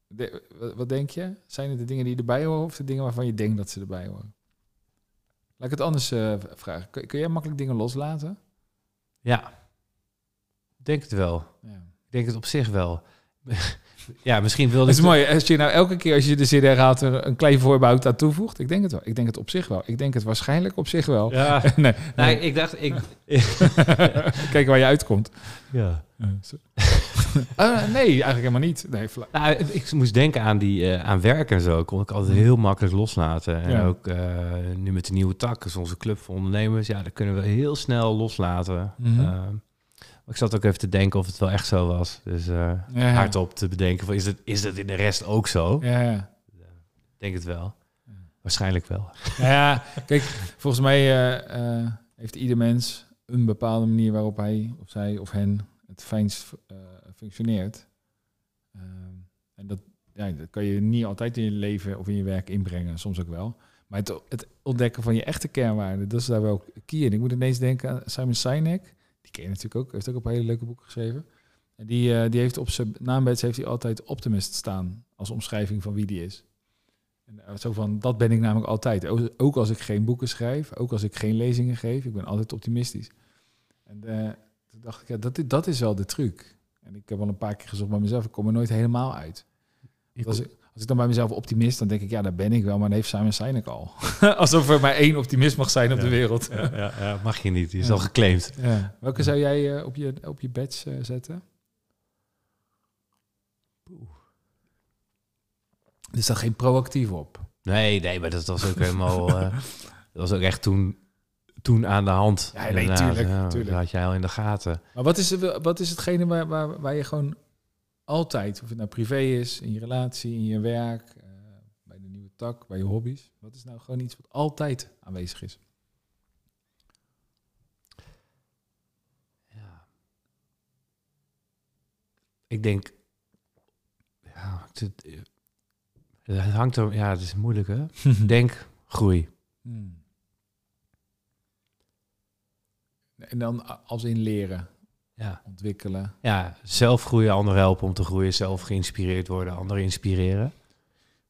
De- wat, denk je? Zijn het de dingen die erbij horen of de dingen waarvan je denkt dat ze erbij horen? Laat ik het anders eh, vragen. Kun, kun jij makkelijk dingen loslaten? Ja, denk het wel. Ja. Ik denk het op zich wel. [laughs] ja, misschien wilde Dat is mooi. Als je nou elke keer als je de zin herhaalt er een klein voorbehoud aan toevoegt. Ik denk het wel. Ik denk het op zich wel. Ik denk het waarschijnlijk op zich wel. Ja, [laughs] nee, nee, nee. ik dacht... Ik, [laughs] Kijk waar je uitkomt. ja. Ah, nee, eigenlijk helemaal niet. Nee, Nou, ik moest denken aan, die, eh, aan werk en zo. Kon ik altijd heel makkelijk loslaten. En Ja. ook eh, nu met de nieuwe tak, dus onze club voor ondernemers. Ja, dat kunnen we heel snel loslaten. Mhm. Eh, ik zat ook even te denken of het wel echt zo was. Dus eh Ja. hardop te bedenken, van, is, het, is dat in de rest ook zo? Ja, ja. Ik denk het wel. Waarschijnlijk wel. Ja, kijk, volgens mij eh, eh, heeft ieder mens een bepaalde manier waarop hij of zij of hen het fijnst eh, functioneert. En dat, ja, dat kan je niet altijd in je leven of in je werk inbrengen, soms ook wel. Maar het, het ontdekken van je echte kernwaarden, dat is daar wel key in. Ik moet ineens denken aan Simon Sinek. Ken natuurlijk ook, heeft ook een paar hele leuke boeken geschreven. En die, eh, die heeft op zijn naambeds heeft hij altijd optimist staan als omschrijving van wie die is. En eh, zo van, dat ben ik namelijk altijd. Ook als ik geen boeken schrijf, ook als ik geen lezingen geef, ik ben altijd optimistisch. En eh, toen dacht ik, ja, dat, dat is wel de truc. En ik heb al een paar keer gezocht bij mezelf, ik kom er nooit helemaal uit. Als ik, als ik dan bij mezelf optimist, dan denk ik, ja, daar ben ik wel, maar dat heeft Simon Sinek al. [laughs] Alsof er maar één optimist mag zijn op de wereld. Ja, mag je niet. Die is al geclaimd. Ja. Welke zou jij eh, op, je, op je badge eh, zetten? Er staat geen proactief op. Nee, nee, maar dat was ook helemaal... eh, [laughs] dat was ook echt toen, toen aan de hand. Ja, nee, tuurlijk, ja, tuurlijk. Dat had jij al in de gaten. Maar wat is, wat is hetgene waar, waar, waar je gewoon altijd, of het nou privé is, in je relatie, in je werk, eh, bij de nieuwe tak, bij je hobby's, wat is nou gewoon iets wat altijd aanwezig is? Ja. Ik denk... Ja, het, het hangt er... Ja, het is moeilijk, hè? [laughs] Denk, groei. Hmm. En dan als in leren, Ja. ontwikkelen. ja, zelf groeien, anderen helpen om te groeien. Zelf geïnspireerd worden, anderen inspireren.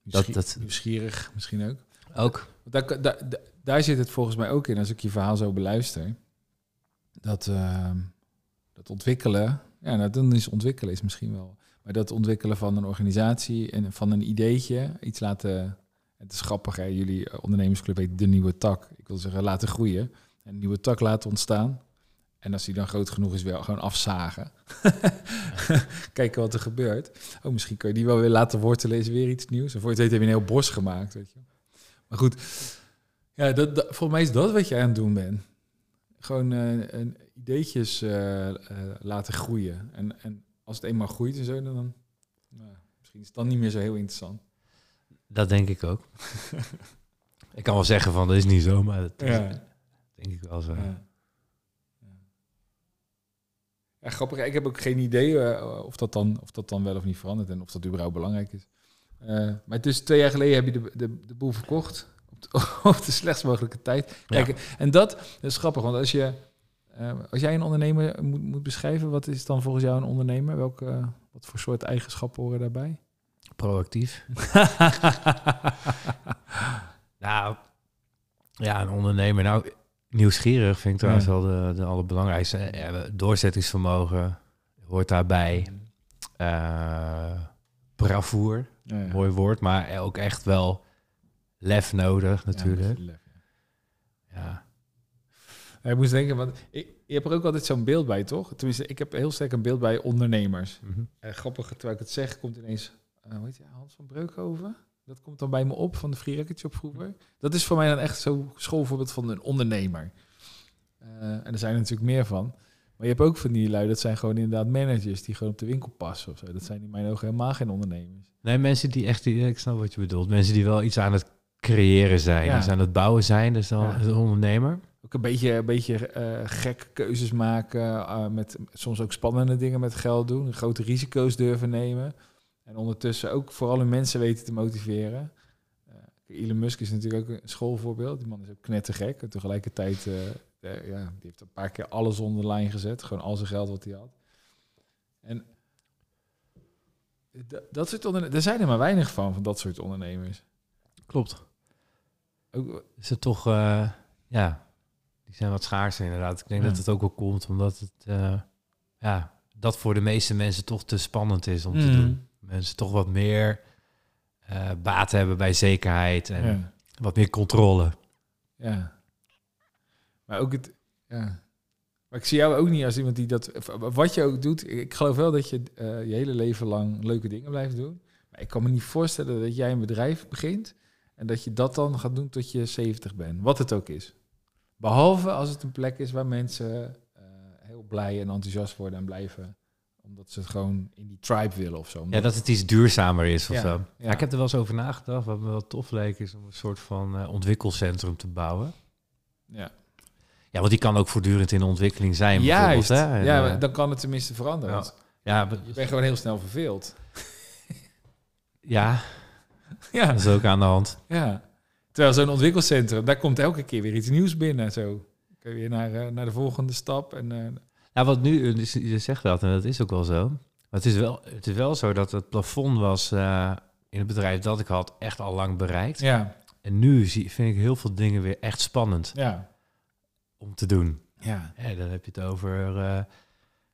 Nieuwsgie- dat- Nieuwsgierig misschien ook. Ook. Daar, daar, daar- daar zit het volgens mij ook in, als ik je verhaal zo beluister. Dat, ehm, dat ontwikkelen, ja, nou, dan is ontwikkelen is misschien wel. Maar dat ontwikkelen van een organisatie en van een ideetje, iets laten. Het is grappig, hè? jullie ondernemersclub heet de nieuwe tak. Ik wil zeggen, laten groeien. En een nieuwe tak laten ontstaan. En als die dan groot genoeg is, wel gewoon afzagen. [laughs] Kijken wat er gebeurt. Oh, misschien kun je die wel weer laten wortelen, is weer iets nieuws. En voor je het weet heb je een heel bos gemaakt, weet je. Maar goed, ja, dat, dat, volgens mij is dat wat je aan het doen bent. Gewoon eh, een ideetjes eh, eh, laten groeien. En, en als het eenmaal groeit en zo, dan... Nou, misschien is het dan niet meer zo heel interessant. Dat denk ik ook. [laughs] ik kan wel zeggen van, dat is niet zo, maar dat is, Ja. denk ik wel zo. Ja. Ja, grappig. Ik heb ook geen idee eh, of, dat dan, of dat dan wel of niet verandert en of dat überhaupt belangrijk is. Eh, maar dus twee jaar geleden heb je de, de, de boel verkocht op de, [laughs] op de slechtst mogelijke tijd. Kijk, en dat, dat is grappig, want als je eh, als jij een ondernemer moet, moet beschrijven, wat is dan volgens jou een ondernemer? Welke, wat voor soort eigenschappen horen daarbij? Proactief. [laughs] nou, ja, een ondernemer. Nou, nieuwsgierig vind ik trouwens Ja. wel de, de allerbelangrijkste. Doorzettingsvermogen hoort daarbij. Eh bravoer, Ja, mooi woord, maar ook echt wel lef nodig natuurlijk. lef, ja. Ik moest denken, want ik, je hebt er ook altijd zo'n beeld bij, toch? Tenminste, ik heb heel sterk een beeld bij ondernemers. Mhm. En grappig, terwijl ik het zeg, komt ineens, eh hoe heet je, Hans van Breukhoven? Dat komt dan bij me op van de Free Record Shop vroeger. Dat is voor mij dan echt zo'n schoolvoorbeeld van een ondernemer. Eh, en er zijn er natuurlijk meer van. Maar je hebt ook van die lui, dat zijn gewoon inderdaad managers die gewoon op de winkel passen of zo. Dat zijn in mijn ogen helemaal geen ondernemers. Nee, mensen die echt, ik snap wat je bedoelt. Mensen die wel iets aan het creëren zijn, Ja. aan het bouwen zijn, dus dan Ja. een ondernemer. Ook een beetje, een beetje eh, gekke keuzes maken, eh, met soms ook spannende dingen met geld doen, grote risico's durven nemen. En ondertussen ook vooral hun mensen weten te motiveren. Eh, Elon Musk is natuurlijk ook een schoolvoorbeeld. Die man is ook knettergek. En tegelijkertijd, eh, eh, ja, die heeft een paar keer alles onder de lijn gezet. Gewoon al zijn geld wat hij had. En dat, soort ondernemers, er zijn er maar weinig van, van dat soort ondernemers. Klopt. Ook, Is het toch, ja, die zijn wat schaarser inderdaad. Ik denk Ja. dat het ook wel komt omdat het, ja, dat voor de meeste mensen toch te spannend is om te Mm. doen. Mensen toch wat meer eh baat hebben bij zekerheid en ja. wat meer controle. Ja. Maar ook het. Ja. Maar ik zie jou ook niet als iemand die dat. Wat je ook doet. Ik geloof wel dat je eh, je hele leven lang leuke dingen blijft doen. Maar ik kan me niet voorstellen dat jij een bedrijf begint. En dat je dat dan gaat doen tot je 70 bent. Wat het ook is. Behalve als het een plek is waar mensen eh, heel blij en enthousiast worden en blijven. Omdat ze het gewoon in die tribe willen of zo. Ja, dat het iets duurzamer is of Ja, zo. ja. Ja. ik heb er wel eens over nagedacht. Wat me wel tof leek is om een soort van eh, ontwikkelcentrum te bouwen. Ja. Ja, want die kan ook voortdurend in de ontwikkeling zijn. Juist. Hè? En, ja, eh, dan kan het tenminste veranderen. Ja. Je bent gewoon heel snel verveeld. [laughs] ja, [laughs] Ja. dat is ook aan de hand. Ja. Terwijl zo'n ontwikkelcentrum, daar komt elke keer weer iets nieuws binnen. Zo. Kun je weer naar, eh, naar de volgende stap. En, eh, Ja, wat nu, dus je zegt dat en dat is ook wel zo. Maar het is wel, het is wel zo dat het plafond was eh, in het bedrijf dat ik had echt al lang bereikt. ja, En nu zie, vind ik heel veel dingen weer echt spannend ja, om te doen. ja. Ja, dan heb je het over... eh,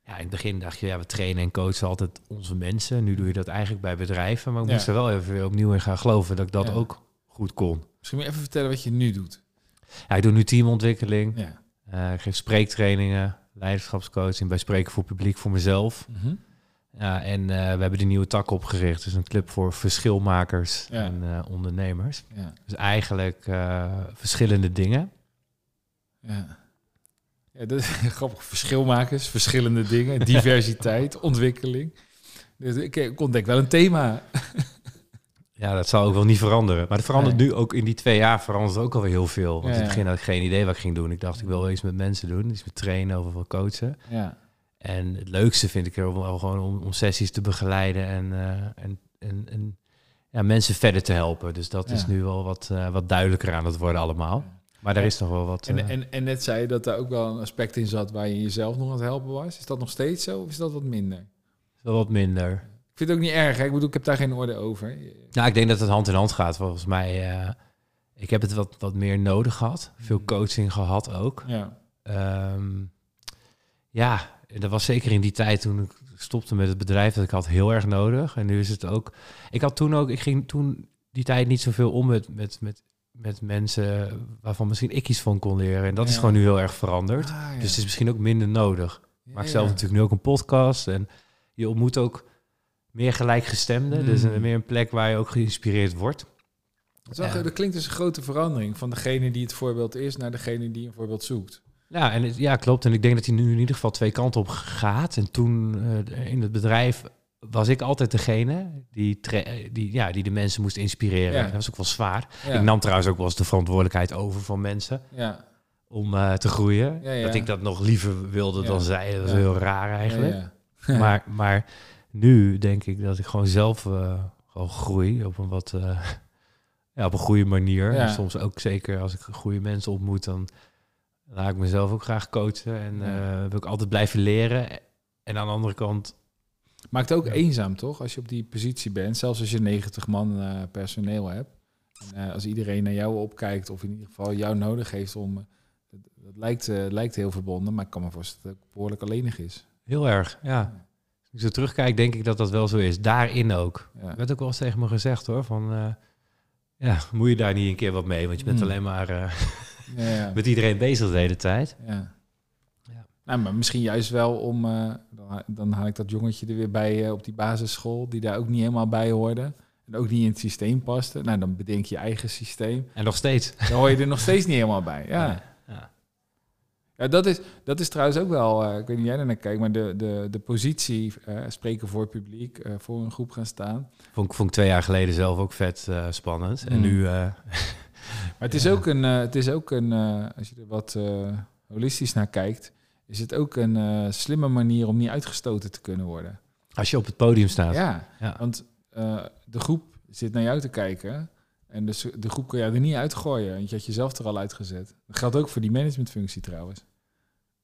ja, in het begin dacht je, ja, we trainen en coachen altijd onze mensen. Nu doe je dat eigenlijk bij bedrijven. Maar ik Ja. moest er wel even weer opnieuw in gaan geloven dat ik dat Ja. ook goed kon. Misschien even vertellen wat je nu doet. Ja, ik doe nu teamontwikkeling. Ja. Eh, ik geef spreektrainingen, leiderschapscoaching bij Spreken voor Publiek voor mezelf. Mhm. Ja, en eh, we hebben die nieuwe tak opgericht. Dus een club voor verschilmakers Ja. en eh, ondernemers. ja, Dus eigenlijk eh, verschillende dingen. ja. Ja, dat is [laughs] grappig. Verschilmakers, verschillende dingen, diversiteit, [laughs] ontwikkeling. Dus ik, ik ontdek wel een thema. [laughs] Ja, dat zal ook wel niet veranderen. Maar het verandert Nee. nu ook in die twee jaar verandert ook alweer heel veel. Want Ja, in het begin had ik geen idee wat ik ging doen. Ik dacht, ik wil wel iets met mensen doen. Iets met trainen of wel coachen. Ja, En het leukste vind ik er wel gewoon om, om sessies te begeleiden en, eh, en, en, en ja, mensen verder te helpen. Dus dat is nu wel wat, eh, wat duidelijker aan het worden allemaal. Maar daar is nog wel wat... En, eh, en, en net zei je dat daar ook wel een aspect in zat waar je jezelf nog aan het helpen was. Is dat nog steeds zo of is dat wat minder? wel wat minder. Ik vind het ook niet erg. Hè? Ik bedoel, ik heb daar geen orde over. Nou, ik denk dat het hand in hand gaat volgens mij. eh, ik heb het wat, wat meer nodig gehad. Veel Mhm. coaching gehad ook. Ja, Ehm, ja, dat was zeker in die tijd toen ik stopte met het bedrijf dat ik had heel erg nodig. En nu is het ook. Ik had toen ook, ik ging toen die tijd niet zoveel om met, met, met, met mensen waarvan misschien ik iets van kon leren. En dat is gewoon nu heel erg veranderd. Ah, ja. Dus het is misschien ook minder nodig. Ik Ja, maak ja. zelf natuurlijk nu ook een podcast. En je ontmoet ook meer gelijkgestemden. Dus een, meer een plek waar je ook geïnspireerd wordt. Ja. dat klinkt als een grote verandering van degene die het voorbeeld is naar degene die een voorbeeld zoekt. Ja, en het, ja, klopt. En ik denk dat hij nu in ieder geval twee kanten op gaat. En toen eh, in het bedrijf was ik altijd degene die, die, ja, die de mensen moest inspireren. Ja. Dat was ook wel zwaar. Ja. Ik nam trouwens ook wel eens de verantwoordelijkheid over van mensen ja. om eh, te groeien. Dat ik dat nog liever wilde dan zij. Dat was heel raar eigenlijk. [laughs] Maar, maar nu denk ik dat ik gewoon zelf eh, gewoon groei op een wat eh, [laughs] ja, op een goede manier. Ja. Soms ook zeker als ik goede mensen ontmoet, dan laat ik mezelf ook graag coachen. En Ja. eh wil ik altijd blijven leren. En aan de andere kant, Maakt het ook Ja. eenzaam, toch? Als je op die positie bent, zelfs als je 90 man personeel hebt. En, als iedereen naar jou opkijkt, of in ieder geval jou nodig heeft om... dat, dat lijkt, lijkt heel verbonden, maar ik kan me voorstellen dat het behoorlijk alleenig is. heel erg, ja. Ik zo terugkijk, denk ik dat dat wel zo is. Daarin ook. Ja. Er werd ook wel eens tegen me gezegd hoor, van... eh, ja, moet je daar niet een keer wat mee? Want je bent Hmm. alleen maar Ja, ja. [laughs] met iedereen bezig de hele tijd. Ja. Ja. Nou, maar misschien juist wel om, eh, dan, dan haal ik dat jongetje er weer bij op die basisschool, die daar ook niet helemaal bij hoorde. En ook niet in het systeem paste. Nou, dan bedenk je je eigen systeem. En nog steeds. Dan hoor je er nog steeds niet helemaal bij. Ja, Ja. dat, is, dat is trouwens ook wel, eh, ik weet niet jij naar kijkt, maar de, de, de positie, eh, spreken voor het publiek, eh, voor een groep gaan staan. Vond, ik- vond ik twee jaar geleden zelf ook vet spannend. En Mm. nu... [laughs] Maar het is Ja. ook een, het is ook een als je er wat holistisch naar kijkt, is het ook een slimme manier om niet uitgestoten te kunnen worden. als je op het podium staat. Ja, Ja. want de groep zit naar jou te kijken. En dus de groep kun je er niet uitgooien. Want je had jezelf er al uitgezet. Dat geldt ook voor die managementfunctie trouwens.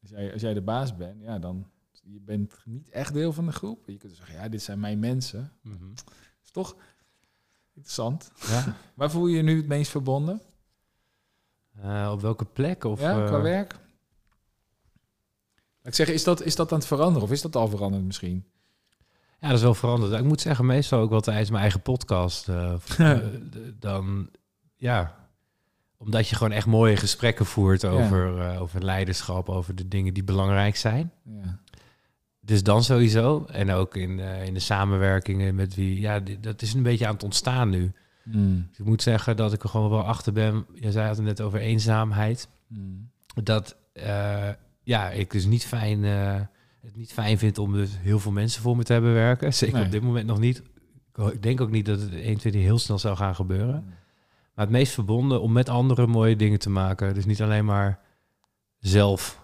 Als jij, als jij de baas bent, ja, dan je bent niet echt deel van de groep. Je kunt zeggen, ja, dit zijn mijn mensen. Mhm. is toch interessant. Ja. [laughs] Waar voel je je nu het meest verbonden? Eh, op welke plek? Of, ja, qua eh, werk? Laat ik zeggen, is dat, is dat aan het veranderen? Of is dat al veranderd misschien? Ja, dat is wel veranderd. Ik moet zeggen, meestal ook wel tijdens mijn eigen podcast. eh, [laughs] eh, dan, ja, omdat je gewoon echt mooie gesprekken voert over, eh, over leiderschap, over de dingen die belangrijk zijn. Ja. Dus dan sowieso. En ook in, in de samenwerkingen met wie, ja, dat is een beetje aan het ontstaan nu. Mm. Dus ik moet zeggen dat ik er gewoon wel achter ben. Je zei het net over eenzaamheid. Mm. Dat ja, ik dus niet fijn, het niet fijn vind om dus heel veel mensen voor me te hebben werken. [laughs] Zeker Nee. op dit moment nog niet. Ik denk ook niet dat het 1, 2, 3 heel snel zou gaan gebeuren. Maar het meest verbonden om met anderen mooie dingen te maken. Dus niet alleen maar zelf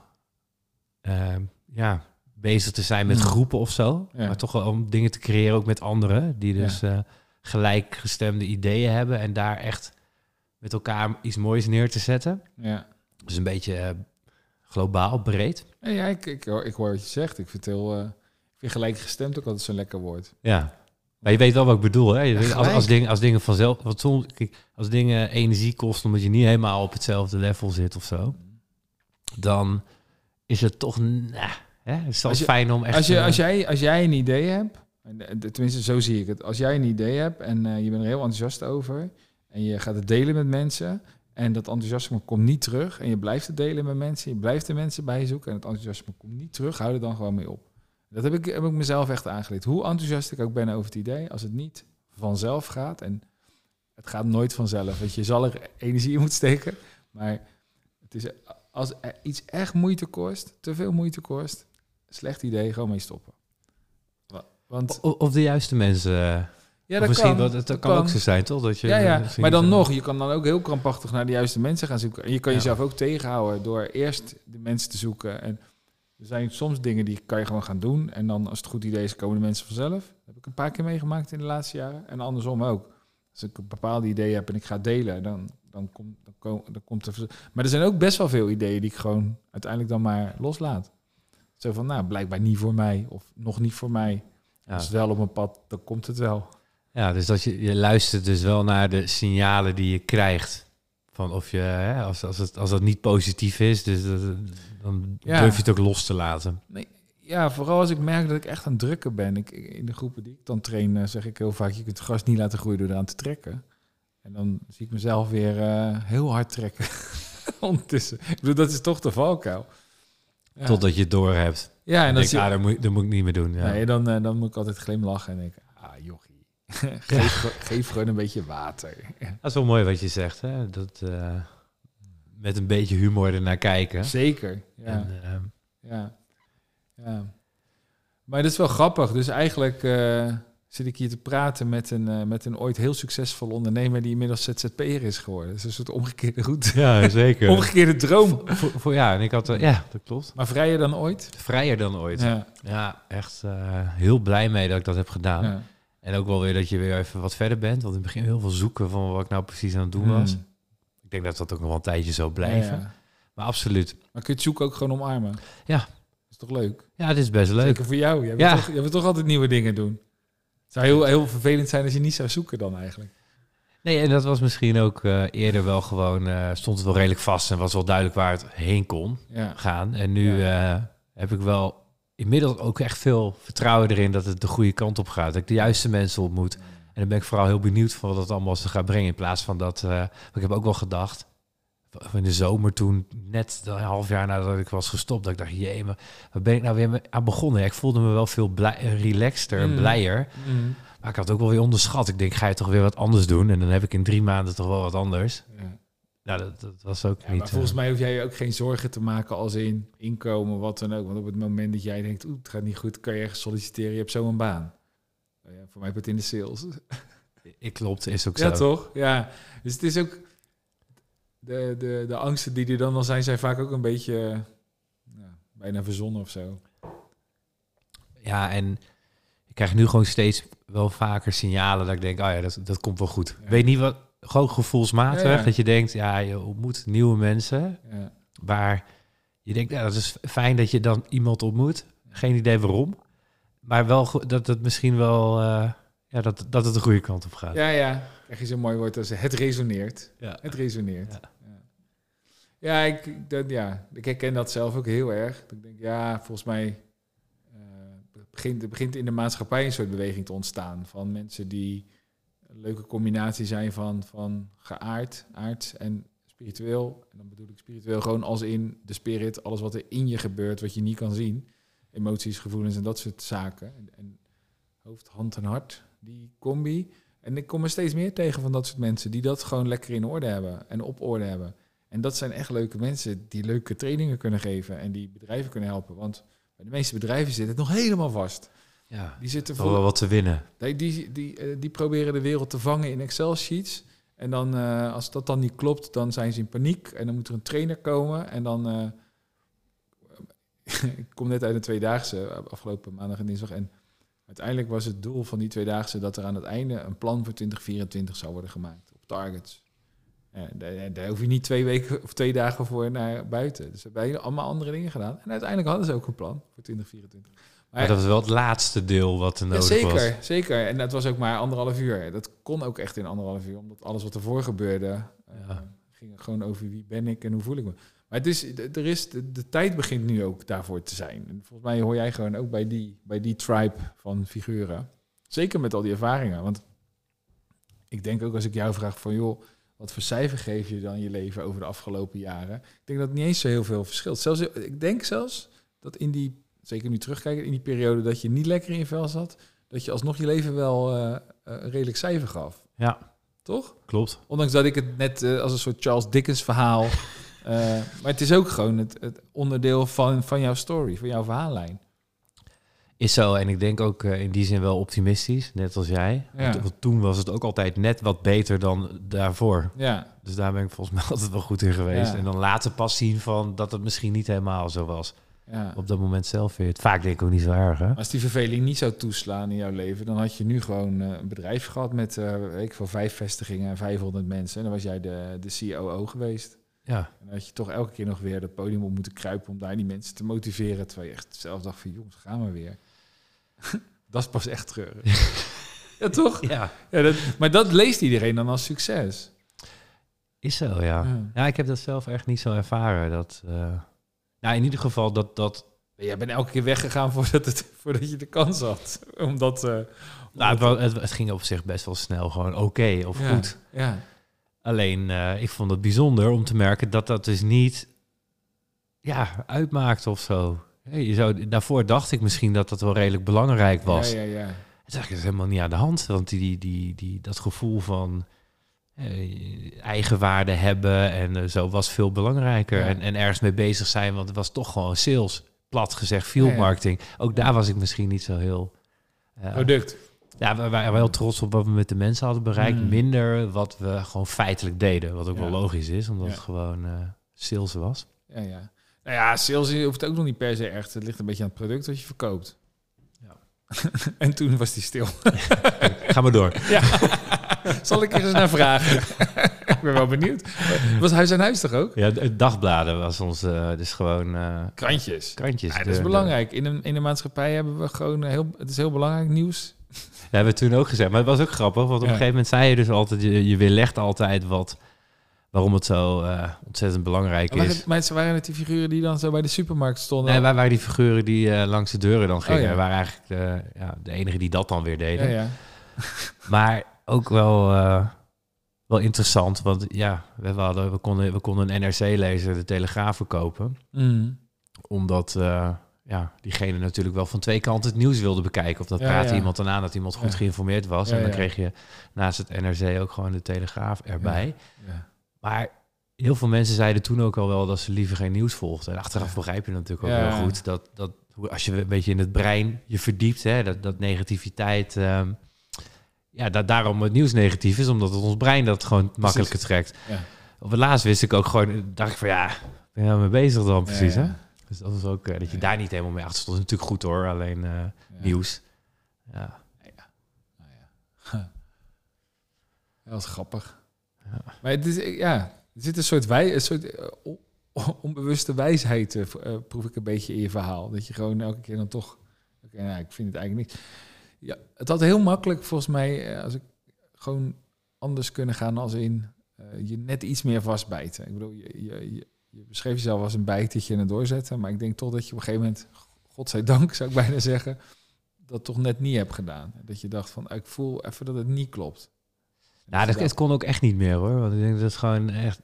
uh, ja, bezig te zijn met Mm. groepen of zo. Ja. Maar toch wel om dingen te creëren ook met anderen. Die dus ja. gelijkgestemde ideeën hebben. En daar echt met elkaar iets moois neer te zetten. Ja. Dus een beetje uh, globaal, breed. Ja, ik, ik, hoor, ik hoor wat je zegt. Ik vind, heel, uh, ik vind gelijkgestemd ook altijd zo'n lekker woord. Ja. Maar je weet wel wat ik bedoel, hè? Ja, als, als, dingen, als dingen vanzelf... Want soms, als dingen energie kosten omdat je niet helemaal op hetzelfde level zit of zo... dan is het toch... Nah, hè? Het is wel Als je- fijn om echt... Als, je, als, jij, als jij een idee hebt, en, eh, tenminste zo zie ik het. Als jij een idee hebt en eh, je bent er heel enthousiast over... en je gaat het delen met mensen... en dat enthousiasme komt niet terug... en je blijft het delen met mensen... je blijft de mensen bijzoeken... en het enthousiasme komt niet terug... hou er dan gewoon mee op. Dat heb ik, heb ik mezelf echt aangeleerd. Hoe enthousiast ik ook ben over het idee... als het niet vanzelf gaat... en het gaat nooit vanzelf. Want je zal er energie in moeten steken... maar het is, als er iets echt moeite kost... te veel moeite kost... slecht idee, gewoon mee stoppen. Wa- Want Of de juiste mensen... ja, dat misschien, kan. dat, dat, dat kan ook zo zijn, toch? Dat je, Ja, ja. maar dan nog, je kan dan ook heel krampachtig naar de juiste mensen gaan zoeken. En je kan Ja. jezelf ook tegenhouden door eerst de mensen te zoeken. En er zijn soms dingen die kan je gewoon gaan doen. En dan als het goed idee is, komen de mensen vanzelf. Dat heb ik een paar keer meegemaakt in de laatste jaren. En andersom ook. Als ik een bepaalde idee heb en ik ga delen, dan, dan, komt dan, kom, dan komt er... Maar er zijn ook best wel veel ideeën die ik gewoon uiteindelijk dan maar loslaat. Zo van, nou, blijkbaar niet voor mij. Of nog niet voor mij. Ja. Als het wel op mijn pad, dan komt het wel. Ja, dus dat je, je luistert dus wel naar de signalen die je krijgt. Van of je, hè, als, als, het, als dat niet positief is, dus dat, dan Ja. durf je het ook los te laten. Ja, vooral als ik merk dat ik echt aan het drukken ben. Ik, in de groepen die ik dan train, eh, zeg ik heel vaak... je kunt het gras niet laten groeien door eraan te trekken. En dan zie ik mezelf weer eh, heel hard trekken. [laughs] Ondertussen. Ik bedoel, dat is toch de valkuil. Ja, Totdat je het door hebt. ja en dan, denk, zie, ah, dat, moet, dat moet ik niet meer doen. Ja. nee, dan, eh, dan moet ik altijd glimlachen en denken... Ah, jochie. [laughs] geef, ge- geef gewoon een beetje water. [laughs] Dat is wel mooi wat je zegt, hè? Dat, eh, met een beetje humor ernaar kijken. Zeker, ja. En, eh, Ja. ja. Maar dat is wel grappig. Dus eigenlijk eh, zit ik hier te praten met een, eh, met een ooit heel succesvol ondernemer die inmiddels ZZP'er is geworden. Dat is een soort omgekeerde route. ja, zeker. [laughs] Omgekeerde droom. voor, voor, ja, en ik had, ja, dat klopt. Maar vrijer dan ooit? Vrijer dan ooit. Ja, Ja. echt eh, heel blij mee dat ik dat heb gedaan. En ook wel weer dat je weer even wat verder bent. Want in het begin heel veel zoeken van wat ik nou precies aan het doen was. Hmm. Ik denk dat dat ook nog wel een tijdje zo blijven. Ja. Maar absoluut. Maar kun je het zoeken ook gewoon omarmen? Ja. is toch leuk? Ja, het is best leuk. Zeker voor jou. Jij Ja. toch, jij toch altijd nieuwe dingen doen. Het zou heel, heel vervelend zijn als je niet zou zoeken dan eigenlijk. Nee, en dat was misschien ook eh, eerder wel gewoon... eh, stond het wel redelijk vast en was wel duidelijk waar het heen kon Ja. gaan. En nu eh, heb ik wel inmiddels ook echt veel vertrouwen erin... dat het de goede kant op gaat. Dat ik de juiste mensen ontmoet. En dan ben ik vooral heel benieuwd van wat het allemaal ze gaat brengen. In plaats van dat... eh, ik heb ook wel gedacht... In de zomer toen, net een half jaar nadat ik was gestopt, dat ik dacht, jee, maar waar ben ik nou weer aan begonnen? Ja, ik voelde me wel veel blij, relaxter en Mm. blijer. Mm. Maar ik had ook wel weer onderschat. Ik denk, ga je toch weer wat anders doen? En dan heb ik in drie maanden toch wel wat anders. Ja. Nou, dat, dat was ook Ja, niet... maar volgens eh, mij hoef jij je ook geen zorgen te maken als in inkomen, wat dan ook. Want op het moment dat jij denkt, oeh, het gaat niet goed, kan je ergens solliciteren. Je hebt zo een baan. Nou ja, voor mij heb het in de sales. [laughs] Ik klopt, is ook Ja, zo. toch? Ja. Dus het is ook... De, de, de angsten die er dan al zijn, zijn vaak ook een beetje... eh, ja, bijna verzonnen of zo. Ja, en ik krijg nu gewoon steeds wel vaker signalen dat ik denk, oh ja, dat, dat komt wel goed. Ja. Weet niet wat, gewoon gevoelsmatig, Ja, ja. dat je denkt, ja, je ontmoet nieuwe mensen, Ja. waar je denkt, ja, dat is fijn dat je dan iemand ontmoet. Geen idee waarom. Maar wel dat het misschien wel... eh, ja, dat, dat het de goede kant op gaat. Ja, ja. Krijg je zo'n mooi woord als het resoneert. Ja. Het resoneert. Ja. Ik, dat, ja, ik herken dat zelf ook heel erg. Ik denk, ja, volgens mij eh, begint, begint in de maatschappij een soort beweging te ontstaan van mensen die een leuke combinatie zijn van, van geaard, aards en spiritueel. En dan bedoel ik spiritueel gewoon als in de spirit, alles wat er in je gebeurt, wat je niet kan zien. Emoties, gevoelens en dat soort zaken. En, en hoofd, hand en hart, die combi. En ik kom er steeds meer tegen van dat soort mensen die dat gewoon lekker in orde hebben en op orde hebben. En dat zijn echt leuke mensen die leuke trainingen kunnen geven en die bedrijven kunnen helpen. Want bij de meeste bedrijven zit het nog helemaal vast. Ja, Die zitten toch wel voor, wat te winnen. die, die, die, eh, die proberen de wereld te vangen in Excel-sheets. En dan, eh, als dat dan niet klopt, dan zijn ze in paniek. En dan moet er een trainer komen. En dan... eh, [laughs] ik kom net uit een tweedaagse, afgelopen maandag en dinsdag. En uiteindelijk was het doel van die tweedaagse... dat er aan het einde een plan voor 2024 zou worden gemaakt. Op targets. Ja, daar, daar hoef je niet twee weken of twee dagen voor naar buiten. Dus we hebben allemaal andere dingen gedaan. En uiteindelijk hadden ze ook een plan voor 2024. Maar dat was wel het laatste deel wat er Ja, nodig zeker, was. zeker. En dat was ook maar anderhalf uur. Dat kon ook echt in anderhalf uur, omdat alles wat ervoor gebeurde, eh, Ja. ging gewoon over wie ben ik en hoe voel ik me. Maar het is, er is, de, de tijd begint nu ook daarvoor te zijn. En volgens mij hoor jij gewoon ook bij die, bij die tribe van figuren. Zeker met al die ervaringen. Want ik denk ook als ik jou vraag van, joh, wat voor cijfer geef je dan je leven over de afgelopen jaren? Ik denk dat het niet eens zo heel veel verschilt. Zelfs, ik denk zelfs dat in die, zeker nu terugkijken, in die periode dat je niet lekker in je vel zat, dat je alsnog je leven wel eh, eh, een redelijk cijfer gaf. Ja, Toch? klopt. Ondanks dat ik het net eh, als een soort Charles Dickens verhaal. [laughs] eh, maar het is ook gewoon het, het onderdeel van, van jouw story, van jouw verhaallijn. Is zo. En ik denk ook in die zin wel optimistisch, net als jij. Ja. Want, want toen was het ook altijd net wat beter dan daarvoor. Ja, Dus daar ben ik volgens [laughs] mij altijd wel goed in geweest. Ja. En dan later pas zien van dat het misschien niet helemaal zo was. Ja. Op dat moment zelf weer. Vaak denk ik ook niet zo erg, hè? Als die verveling niet zou toeslaan in jouw leven, dan had je nu gewoon eh, een bedrijf gehad met weet ik veel, vijf vestigingen en 500 mensen. En dan was jij de, de COO geweest. Ja. En dan had je toch elke keer nog weer het podium op moeten kruipen om daar die mensen te motiveren. Terwijl je echt zelf dacht van, jongens, gaan we weer. [laughs] dat is pas echt treurig. [laughs] ja, toch? Ja. Ja, dat, maar dat leest iedereen dan als succes. Is zo, ja. Ja. Ja, ik heb dat zelf echt niet zo ervaren. Dat, eh, nou, in ieder geval dat... dat Jij bent elke keer weggegaan [laughs] voordat, het, voordat je de kans had. Omdat... eh, nou, het, het, ging op zich best wel snel. Gewoon oké of ja, goed. Ja, Alleen, eh, ik vond het bijzonder om te merken dat dat dus niet ja, uitmaakt of zo. Hey, je zou, daarvoor dacht ik misschien dat dat wel redelijk belangrijk was. ja, ja, ja. Het is helemaal niet aan de hand. Want die, die, die, dat gevoel van eh, eigenwaarde hebben en eh, zo was veel belangrijker. Ja. En, en ergens mee bezig zijn, want het was toch gewoon sales. Plat gezegd, field marketing. Ook daar was ik misschien niet zo heel... eh, Product. ja, we waren wel trots op wat we met de mensen hadden bereikt. Mm. Minder wat we gewoon feitelijk deden. Wat ook Ja. wel logisch is, omdat Ja. het gewoon sales was. Ja, ja. Nou ja, sales hoeft ook nog niet per se echt. Het ligt een beetje aan het product dat je verkoopt. Ja. [laughs] en toen was die stil. [laughs] Ga maar door. ja. [laughs] [laughs] Zal ik er eens naar vragen? [laughs] ik ben wel benieuwd. Was huis aan huis toch ook? Ja, het dagbladen was ons eh, dus gewoon eh, Krantjes. krantjes. Ja, dat is de- belangrijk. In een, in de maatschappij hebben we gewoon heel... Het is heel belangrijk nieuws. Ja, hebben we toen ook gezegd. Maar het was ook grappig, want op Ja. een gegeven moment zei je dus altijd... Je, je weerlegt altijd wat, waarom het zo eh, ontzettend belangrijk Maar is. mensen waren het die figuren die dan zo bij de supermarkt stonden. Nee, wij waren die figuren die eh, langs de deuren dan gingen. Oh, ja. We waren eigenlijk de, ja, de enige die dat dan weer deden. ja, ja. Maar ook wel, eh, wel interessant, want ja, we, hadden, we, konden, we konden een NRC-lezer de Telegraaf verkopen. Mm. Omdat eh, ja, diegene natuurlijk wel van twee kanten het nieuws wilde bekijken. Of dat Ja, praatte ja. iemand aan dat iemand goed Ja. geïnformeerd was. En dan kreeg je naast het NRC ook gewoon de Telegraaf erbij. Ja. Maar heel veel mensen zeiden toen ook al wel dat ze liever geen nieuws volgden. En achteraf begrijp je natuurlijk ook heel goed dat, dat als je een beetje in het brein je verdiept, hè, dat, dat negativiteit. ehm, ja, dat daarom het nieuws negatief is, omdat het ons brein dat gewoon makkelijker trekt. Ja. Op het laatst wist ik ook gewoon, dacht ik van ja, ben je nou mee bezig dan precies, Ja, hè? Dus dat is ook, eh, dat je daar niet helemaal mee achter stond. Natuurlijk goed hoor, alleen eh, Ja. nieuws. Ja. Nou ja. Dat was grappig. Ja. Maar het is, ja, er zit een soort, wij, een soort eh, on- [laughs] onbewuste wijsheid proef ik een beetje in je verhaal. Dat je gewoon elke keer dan toch... Oké, nou, ik vind het eigenlijk niet... Ja, het had heel makkelijk volgens mij, eh, als ik gewoon anders kunnen gaan als in eh, je net iets meer vastbijten. Ik bedoel, je, je, je, je beschreef jezelf als een bijtertje en een doorzetten, maar ik denk toch dat je op een gegeven moment, godzijdank zou ik bijna zeggen, dat toch net niet hebt gedaan. Dat je dacht van, ah, ik voel even dat het niet klopt. Nou, dat, het kon ook echt niet meer hoor. Want ik denk dat het gewoon echt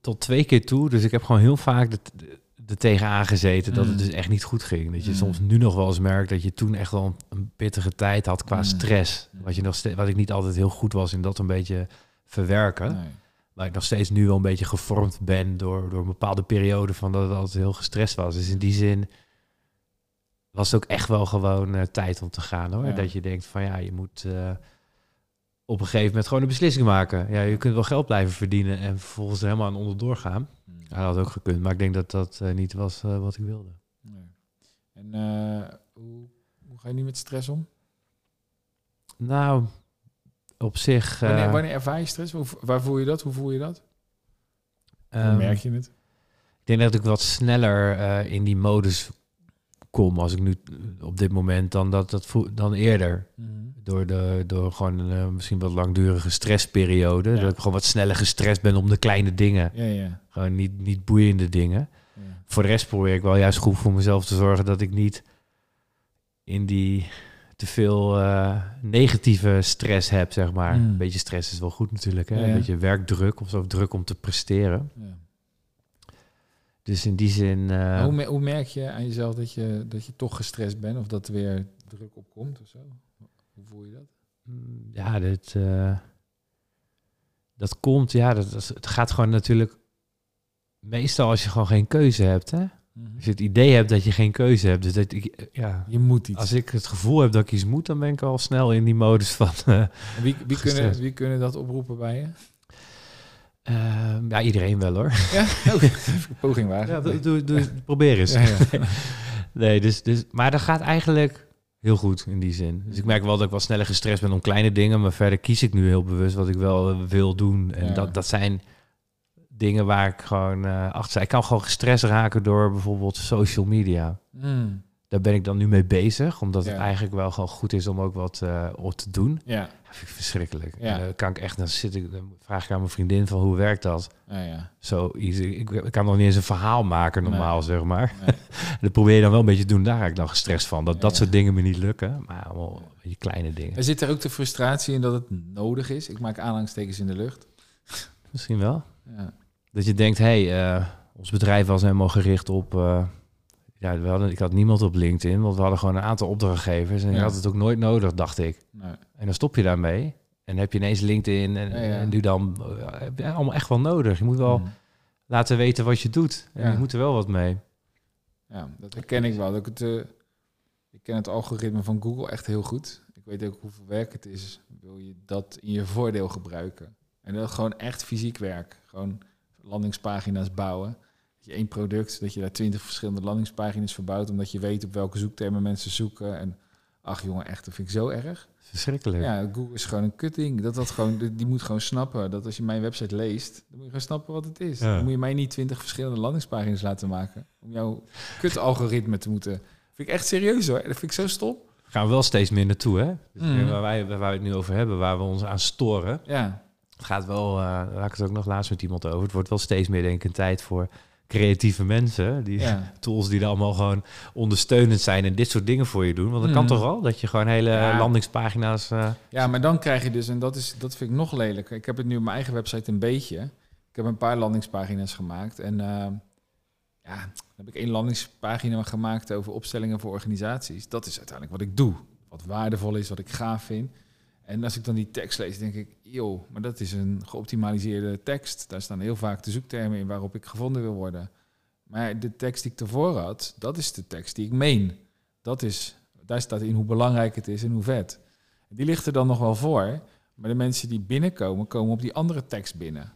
tot twee keer toe. Dus ik heb gewoon heel vaak de, de tegenaan gezeten dat het Mm. dus echt niet goed ging. Dat je Mm. soms nu nog wel eens merkt dat je toen echt wel een, een pittige tijd had qua Mm. stress. Wat, je nog steeds, wat ik niet altijd heel goed was in dat een beetje verwerken. Nee. Maar ik nog steeds nu wel een beetje gevormd ben door, door een bepaalde periode van dat het altijd heel gestrest was. Dus in die zin was het ook echt wel gewoon eh, tijd om te gaan hoor. Ja. Dat je denkt van ja, je moet eh, op een gegeven moment gewoon een beslissing maken. Ja, je kunt wel geld blijven verdienen en vervolgens er helemaal aan onderdoor gaan. Mm. Dat had ook gekund, maar ik denk dat dat eh, niet was eh, wat ik wilde. Nee. En eh, hoe, hoe ga je nu met stress om? Nou, op zich... Wanneer, wanneer ervaar je stress? Hoe, waar voel je dat? Hoe voel je dat? Hoe ehm, merk je het? Ik denk dat ik wat sneller in die modus kom als ik nu op dit moment dan, dat, dat dan eerder. Door, de, door gewoon een eh, misschien wat langdurige stressperiode. Ja. Dat ik gewoon wat sneller gestrest ben om de kleine dingen. Ja, ja. Gewoon niet, niet boeiende dingen. Voor de rest probeer ik wel juist goed voor mezelf te zorgen dat ik niet in die te veel eh, negatieve stress heb, zeg maar. Mm. Een beetje stress is wel goed natuurlijk. Hè? Een beetje werkdruk of zo, druk om te presteren. ja. Dus in die zin... eh, hoe, me- hoe merk je aan jezelf dat je, dat je toch gestrest bent of dat er weer druk op komt of zo? Hoe voel je dat? Mm, Ja, dit, eh, dat komt, ja, dat, dat- het gaat gewoon natuurlijk meestal als je gewoon geen keuze hebt, hè. Als je het idee hebt dat je geen keuze hebt, dus dat ik, eh, ja, Je moet iets. als ik het gevoel heb dat ik iets moet, dan ben ik al snel in die modus van, eh, wie, wie, kunnen, wie kunnen dat oproepen bij je? ehm, ja, iedereen wel hoor. Ja, [laughs] oh, poging wagen. Ja, doe, doe, doe- probeer eens. Ja, ja. [laughs] Nee, dus, dus, maar dat gaat eigenlijk heel goed in die zin. Dus ik merk wel dat ik wat sneller gestrest ben om kleine dingen, maar verder kies ik nu heel bewust wat ik wel eh, wil doen. En Ja. dat, dat zijn dingen waar ik gewoon eh, achter sta. Ik kan gewoon gestrest raken door bijvoorbeeld social media. Mm, Daar ben ik dan nu mee bezig, omdat het eigenlijk wel gewoon goed is om ook wat eh, op te doen. ja, vind ik verschrikkelijk. Ja. En kan ik echt, dan zit ik, dan vraag ik aan mijn vriendin van hoe werkt dat? ja, ja. Zo easy. Ik, ik kan nog niet eens een verhaal maken normaal, zeg maar. Nee. [laughs] Dat probeer je dan wel een beetje te doen. Daar raak ik dan gestrest van. Dat Ja, dat soort dingen me niet lukken. Maar allemaal beetje kleine dingen. Er zit er ook de frustratie in dat het nodig is. Ik maak aanhalingstekens in de lucht. Misschien wel. Ja. Dat je denkt, hé, hey, eh, ons bedrijf was helemaal gericht op... eh, ja, we hadden, ik had niemand op LinkedIn, want we hadden gewoon een aantal opdrachtgevers. En Ja. je had het ook nooit nodig, dacht ik. Nee. En dan stop je daarmee. En heb je ineens LinkedIn en, Ja, ja. en nu dan... eh, heb je allemaal echt wel nodig. Je moet wel Mm. laten weten wat je doet. En je moet er wel wat mee. Ja, dat herken ik wel. Dat ik, het, eh, ik ken het algoritme van Google echt heel goed. Ik weet ook hoeveel werk het is. Wil je dat in je voordeel gebruiken? En dat gewoon echt fysiek werk. Gewoon landingspagina's bouwen. Je één product, dat je daar twintig verschillende landingspagina's verbouwt, omdat je weet op welke zoektermen mensen zoeken. En ach jongen, echt, dat vind ik zo erg. Verschrikkelijk. Ja, Google is gewoon een kutting. Dat dat gewoon, die- moet gewoon snappen dat als je mijn website leest, dan moet je gewoon snappen wat het is. Ja. Dan moet je mij niet twintig verschillende landingspagina's laten maken om jouw kut-algoritme te moeten. Vind ik echt serieus hoor. Dat vind ik zo stom. gaan we wel steeds meer naartoe, hè? Dus Mhm. waar, wij, waar we het nu over hebben, waar we ons aan storen. Ja, Het gaat wel, eh daar had ik het ook nog laatst met iemand over. Het wordt wel steeds meer, denk ik, een tijd voor creatieve mensen. Die ja. [laughs] tools die er allemaal gewoon ondersteunend zijn en dit soort dingen voor je doen. Want dat kan Mhm. toch wel? Dat je gewoon hele Ja. landingspagina's... eh, ja, maar dan krijg je dus, en dat, is, dat vind ik nog lelijker. Ik heb het nu op mijn eigen website een beetje. Ik heb een paar landingspagina's gemaakt. En eh, ja, dan heb ik één landingspagina gemaakt over opstellingen voor organisaties. Dat is uiteindelijk wat ik doe. Wat waardevol is, wat ik gaaf vind. En als ik dan die tekst lees, denk ik, joh, maar dat is een geoptimaliseerde tekst. Daar staan heel vaak de zoektermen in waarop ik gevonden wil worden. Maar de tekst die ik ervoor had, dat is de tekst die ik meen. Dat is, daar staat in hoe belangrijk het is en hoe vet. Die ligt er dan nog wel voor. Maar de mensen die binnenkomen, komen op die andere tekst binnen.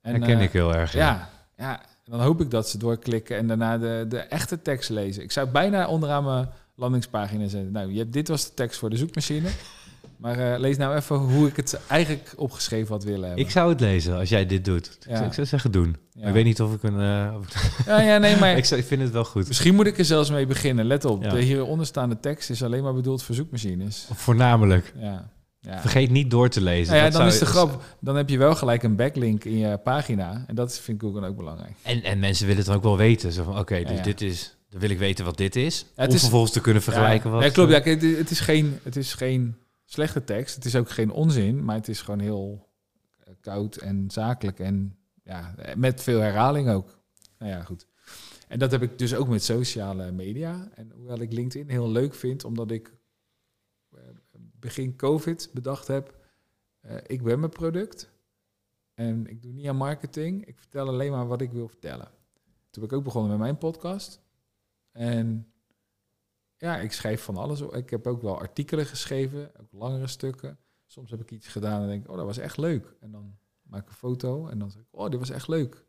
En, herken eh, ik heel erg. ja, ja, en dan hoop ik dat ze doorklikken en daarna de, de echte tekst lezen. Ik zou bijna onderaan mijn landingspagina zetten. Nou, je hebt, dit was de tekst voor de zoekmachine. Maar eh, lees nou even hoe ik het eigenlijk opgeschreven had willen hebben. Ik zou het lezen als jij dit doet. Ik zou- Ik zou zeggen doen. Ja. Ik weet niet of ik een... eh, of ik- Ja, ja, nee, maar [laughs] ik, zou- ik vind het wel goed. misschien moet ik er zelfs mee beginnen. Let op, de hieronder staande tekst is alleen maar bedoeld voor zoekmachines. Voornamelijk. Ja. Ja. Vergeet niet door te lezen. Nou ja, Dat dan zou- is de grap, dan heb je wel gelijk een backlink in je pagina. En dat vind ik ook, ook belangrijk. En, en mensen willen het dan ook wel weten. Zo van, oké, dus dit is... Dan wil ik weten wat dit is. het om is- vervolgens te kunnen vergelijken wat... nee, klopt. Ja, het is geen, het is geen slechte tekst. Het is ook geen onzin, maar het is gewoon heel eh, koud en zakelijk. En ja, met veel herhaling ook. Nou ja, goed. En dat heb ik dus ook met sociale media. En hoewel ik LinkedIn heel leuk vind, omdat ik eh, begin COVID bedacht heb, eh, ik ben mijn product. En ik doe niet aan marketing. Ik vertel alleen maar wat ik wil vertellen. Toen ben ik ook begonnen met mijn podcast. En ja, ik schrijf van alles. Ik heb ook wel artikelen geschreven, ook langere stukken. Soms heb ik iets gedaan en denk ik, oh, dat was echt leuk. En dan maak ik een foto en dan zeg ik, oh, dit was echt leuk.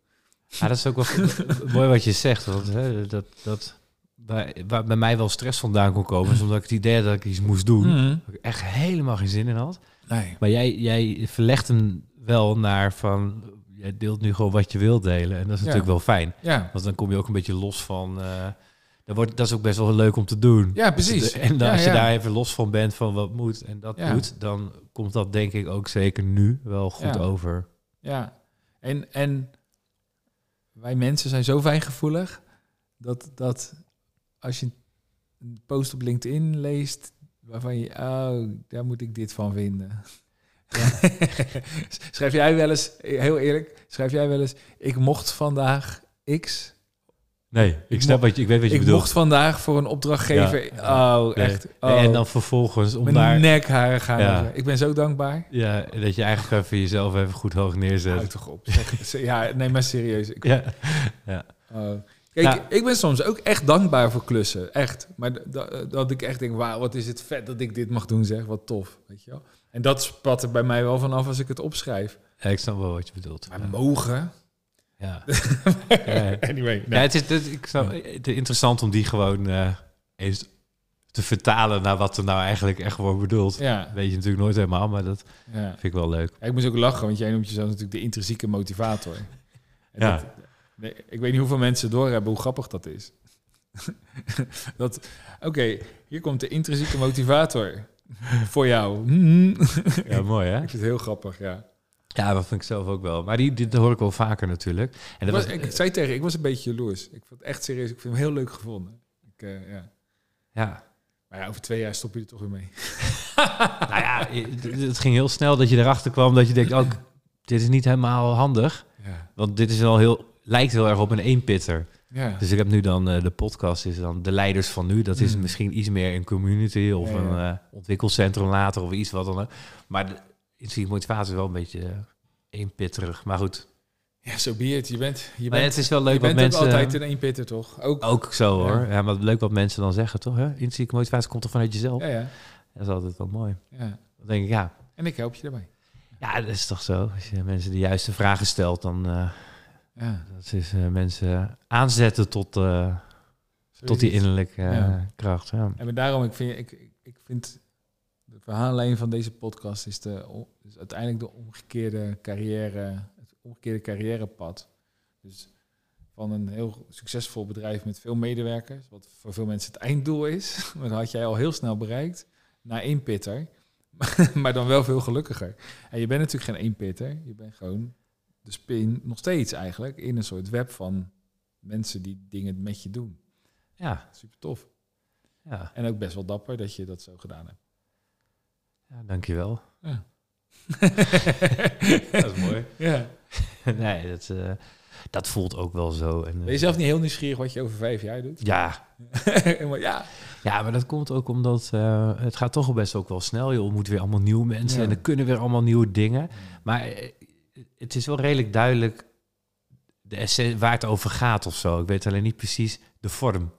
Ja, dat is ook wel [laughs] mooi wat je zegt. Want hè, dat, dat bij, waar bij mij wel stress vandaan kon komen... is omdat ik het idee had dat ik iets moest doen. Mhm. Ik echt helemaal geen zin in had. Nee. Maar jij, jij verlegt hem wel naar van... Jij deelt nu gewoon wat je wilt delen. En dat is Ja. natuurlijk wel fijn. Ja, Want dan kom je ook een beetje los van... eh dat, wordt, dat is ook best wel leuk om te doen. ja precies. En dan, Ja, als je ja. daar even los van bent van wat moet en dat Ja. doet... dan komt dat denk ik ook zeker nu wel goed Ja. over. Ja, en, en wij mensen zijn zo fijngevoelig dat, dat als je een post op LinkedIn leest waarvan je, oh, daar moet ik dit van vinden. [laughs] schrijf jij wel eens, heel eerlijk, schrijf jij wel eens, ik mocht vandaag X. Nee, Ik ik snap wat je, ik weet wat je Ik bedoelt. mocht vandaag voor een opdrachtgever, oh, Nee. echt. Nee, Oh, En dan vervolgens om mijn daar... nekharen gaan. Ja. Ik ben zo dankbaar. Ja, dat je eigenlijk even jezelf even goed hoog neerzet. Houd toch op. Zeg- [laughs] ja, nee, maar serieus. Ik, Ja. Oh. Kijk, Ja. ik ben soms ook echt dankbaar voor klussen. Echt. Maar d- dat, ik echt denk, wauw, wat is het vet dat ik dit mag doen, zeg. Wat tof, weet je wel. En dat spat er bij mij wel vanaf als ik het opschrijf. Ja, ik snap wel wat je bedoelt. Maar Ja. mogen? Ja. [laughs] Anyway. Ja, het is het, ik snap, het is interessant om die gewoon eh, eens te vertalen naar wat er nou eigenlijk echt wordt bedoeld. Ja, Weet je natuurlijk nooit helemaal, maar dat ja. vind ik wel leuk. Ja, ik moest ook lachen, want jij noemt jezelf natuurlijk de intrinsieke motivator. [laughs] En Ja. dat- nee, ik weet niet hoeveel mensen doorhebben hoe grappig dat is. [laughs] dat, oké, hier komt de intrinsieke motivator voor jou. Ja, mooi hè? Ik vind het heel grappig, ja. Ja, dat vind ik zelf ook wel. Maar die, dat hoor ik wel vaker natuurlijk. En dat was, was, ik zei tegen, ik was een beetje jaloers. Ik vond het echt serieus, ik vind hem heel leuk gevonden. Ik, eh, ja. ja. Maar ja, over twee jaar stop je er toch weer mee. [laughs] Nou ja, het ging heel snel dat je erachter kwam dat je denkt, ook dit is niet helemaal handig. Ja. Want dit is wel heel, lijkt heel erg op een eenpitter. Ja. Dus ik heb nu dan eh, de podcast, is dan de leiders van nu. Dat is Mm. misschien iets meer een community of Ja, een eh, ontwikkelcentrum later of iets wat dan ook. Maar intrinsieke motivatie is wel een beetje eh, eenpitterig. Maar goed, Ja, zo be it. Je bent, je maar bent, het is wel je leuk wat bent mensen... altijd een eenpitter, toch? Ook. Ook zo Ja. hoor. Ja, maar leuk wat mensen dan zeggen, toch? Intrinsieke motivatie komt toch vanuit jezelf? Ja, ja, Dat is altijd wel mooi. ja. Dan denk ik, ja, En ik help je daarbij. ja, dat is toch zo. Als je mensen de juiste vragen stelt, dan uh, Ja. dat is uh, mensen aanzetten tot, uh, tot die innerlijke uh, Ja. kracht. Ja. En maar daarom, ik vind, ik- ik vind de verhaallijn van deze podcast is, de, is uiteindelijk de omgekeerde carrière, het omgekeerde carrièrepad. Dus van een heel succesvol bedrijf met veel medewerkers, wat voor veel mensen het einddoel is, [laughs] maar dat had jij al heel snel bereikt, naar één pitter, [laughs] maar dan wel veel gelukkiger. En je bent natuurlijk geen één pitter, je bent gewoon de spin, nog steeds eigenlijk, in een soort web van mensen die dingen met je doen. Ja, Super tof. ja. En ook best wel dapper dat je dat zo gedaan hebt. Ja dankjewel. Ja. [laughs] Dat is mooi. Ja. nee, dat, uh, dat voelt ook wel zo. En, uh, Ben je zelf niet heel nieuwsgierig wat je over vijf jaar doet? Ja. [laughs] ja. ja, maar dat komt ook omdat uh, het gaat toch best ook wel snel. Je ontmoet weer allemaal nieuwe mensen Ja. en er kunnen weer allemaal nieuwe dingen. Maar eh, het is wel redelijk duidelijk de essentie waar het over gaat of zo. Ik weet alleen niet precies de vorm.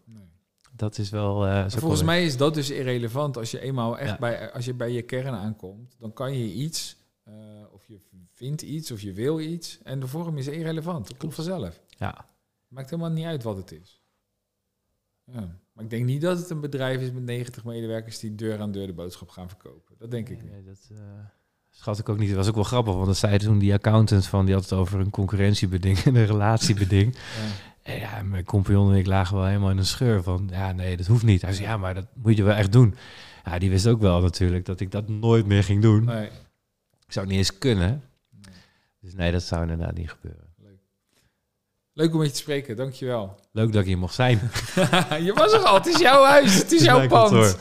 Dat is wel. Uh, Volgens mij is dat dus irrelevant. Als je eenmaal echt Ja. bij, als je bij je kern aankomt, dan kan je iets, uh, of je vindt iets, of je wil iets. En de vorm is irrelevant. Dat komt vanzelf. Ja. Maakt helemaal niet uit wat het is. Ja. Maar ik denk niet dat het een bedrijf is met 90 medewerkers die deur aan deur de boodschap gaan verkopen. Dat denk ik niet. Nee, dat eh, schat ik ook niet. Dat was ook wel grappig, want dat zei toen die accountant van, die had het over een concurrentiebeding en een relatiebeding. Ja. En ja, mijn compagnon en ik lagen wel helemaal in een scheur van, ja, nee, dat hoeft niet. Hij zei, ja, maar dat moet je wel echt doen. Ja, die wist ook wel natuurlijk dat ik dat nooit meer ging doen. Nee. Ik zou het niet eens kunnen. Nee. Dus nee, dat zou inderdaad niet gebeuren. Leuk om met je te spreken, dankjewel. Leuk dat ik hier mocht zijn. [laughs] je was er al, het is jouw huis, het is jouw pand. [laughs]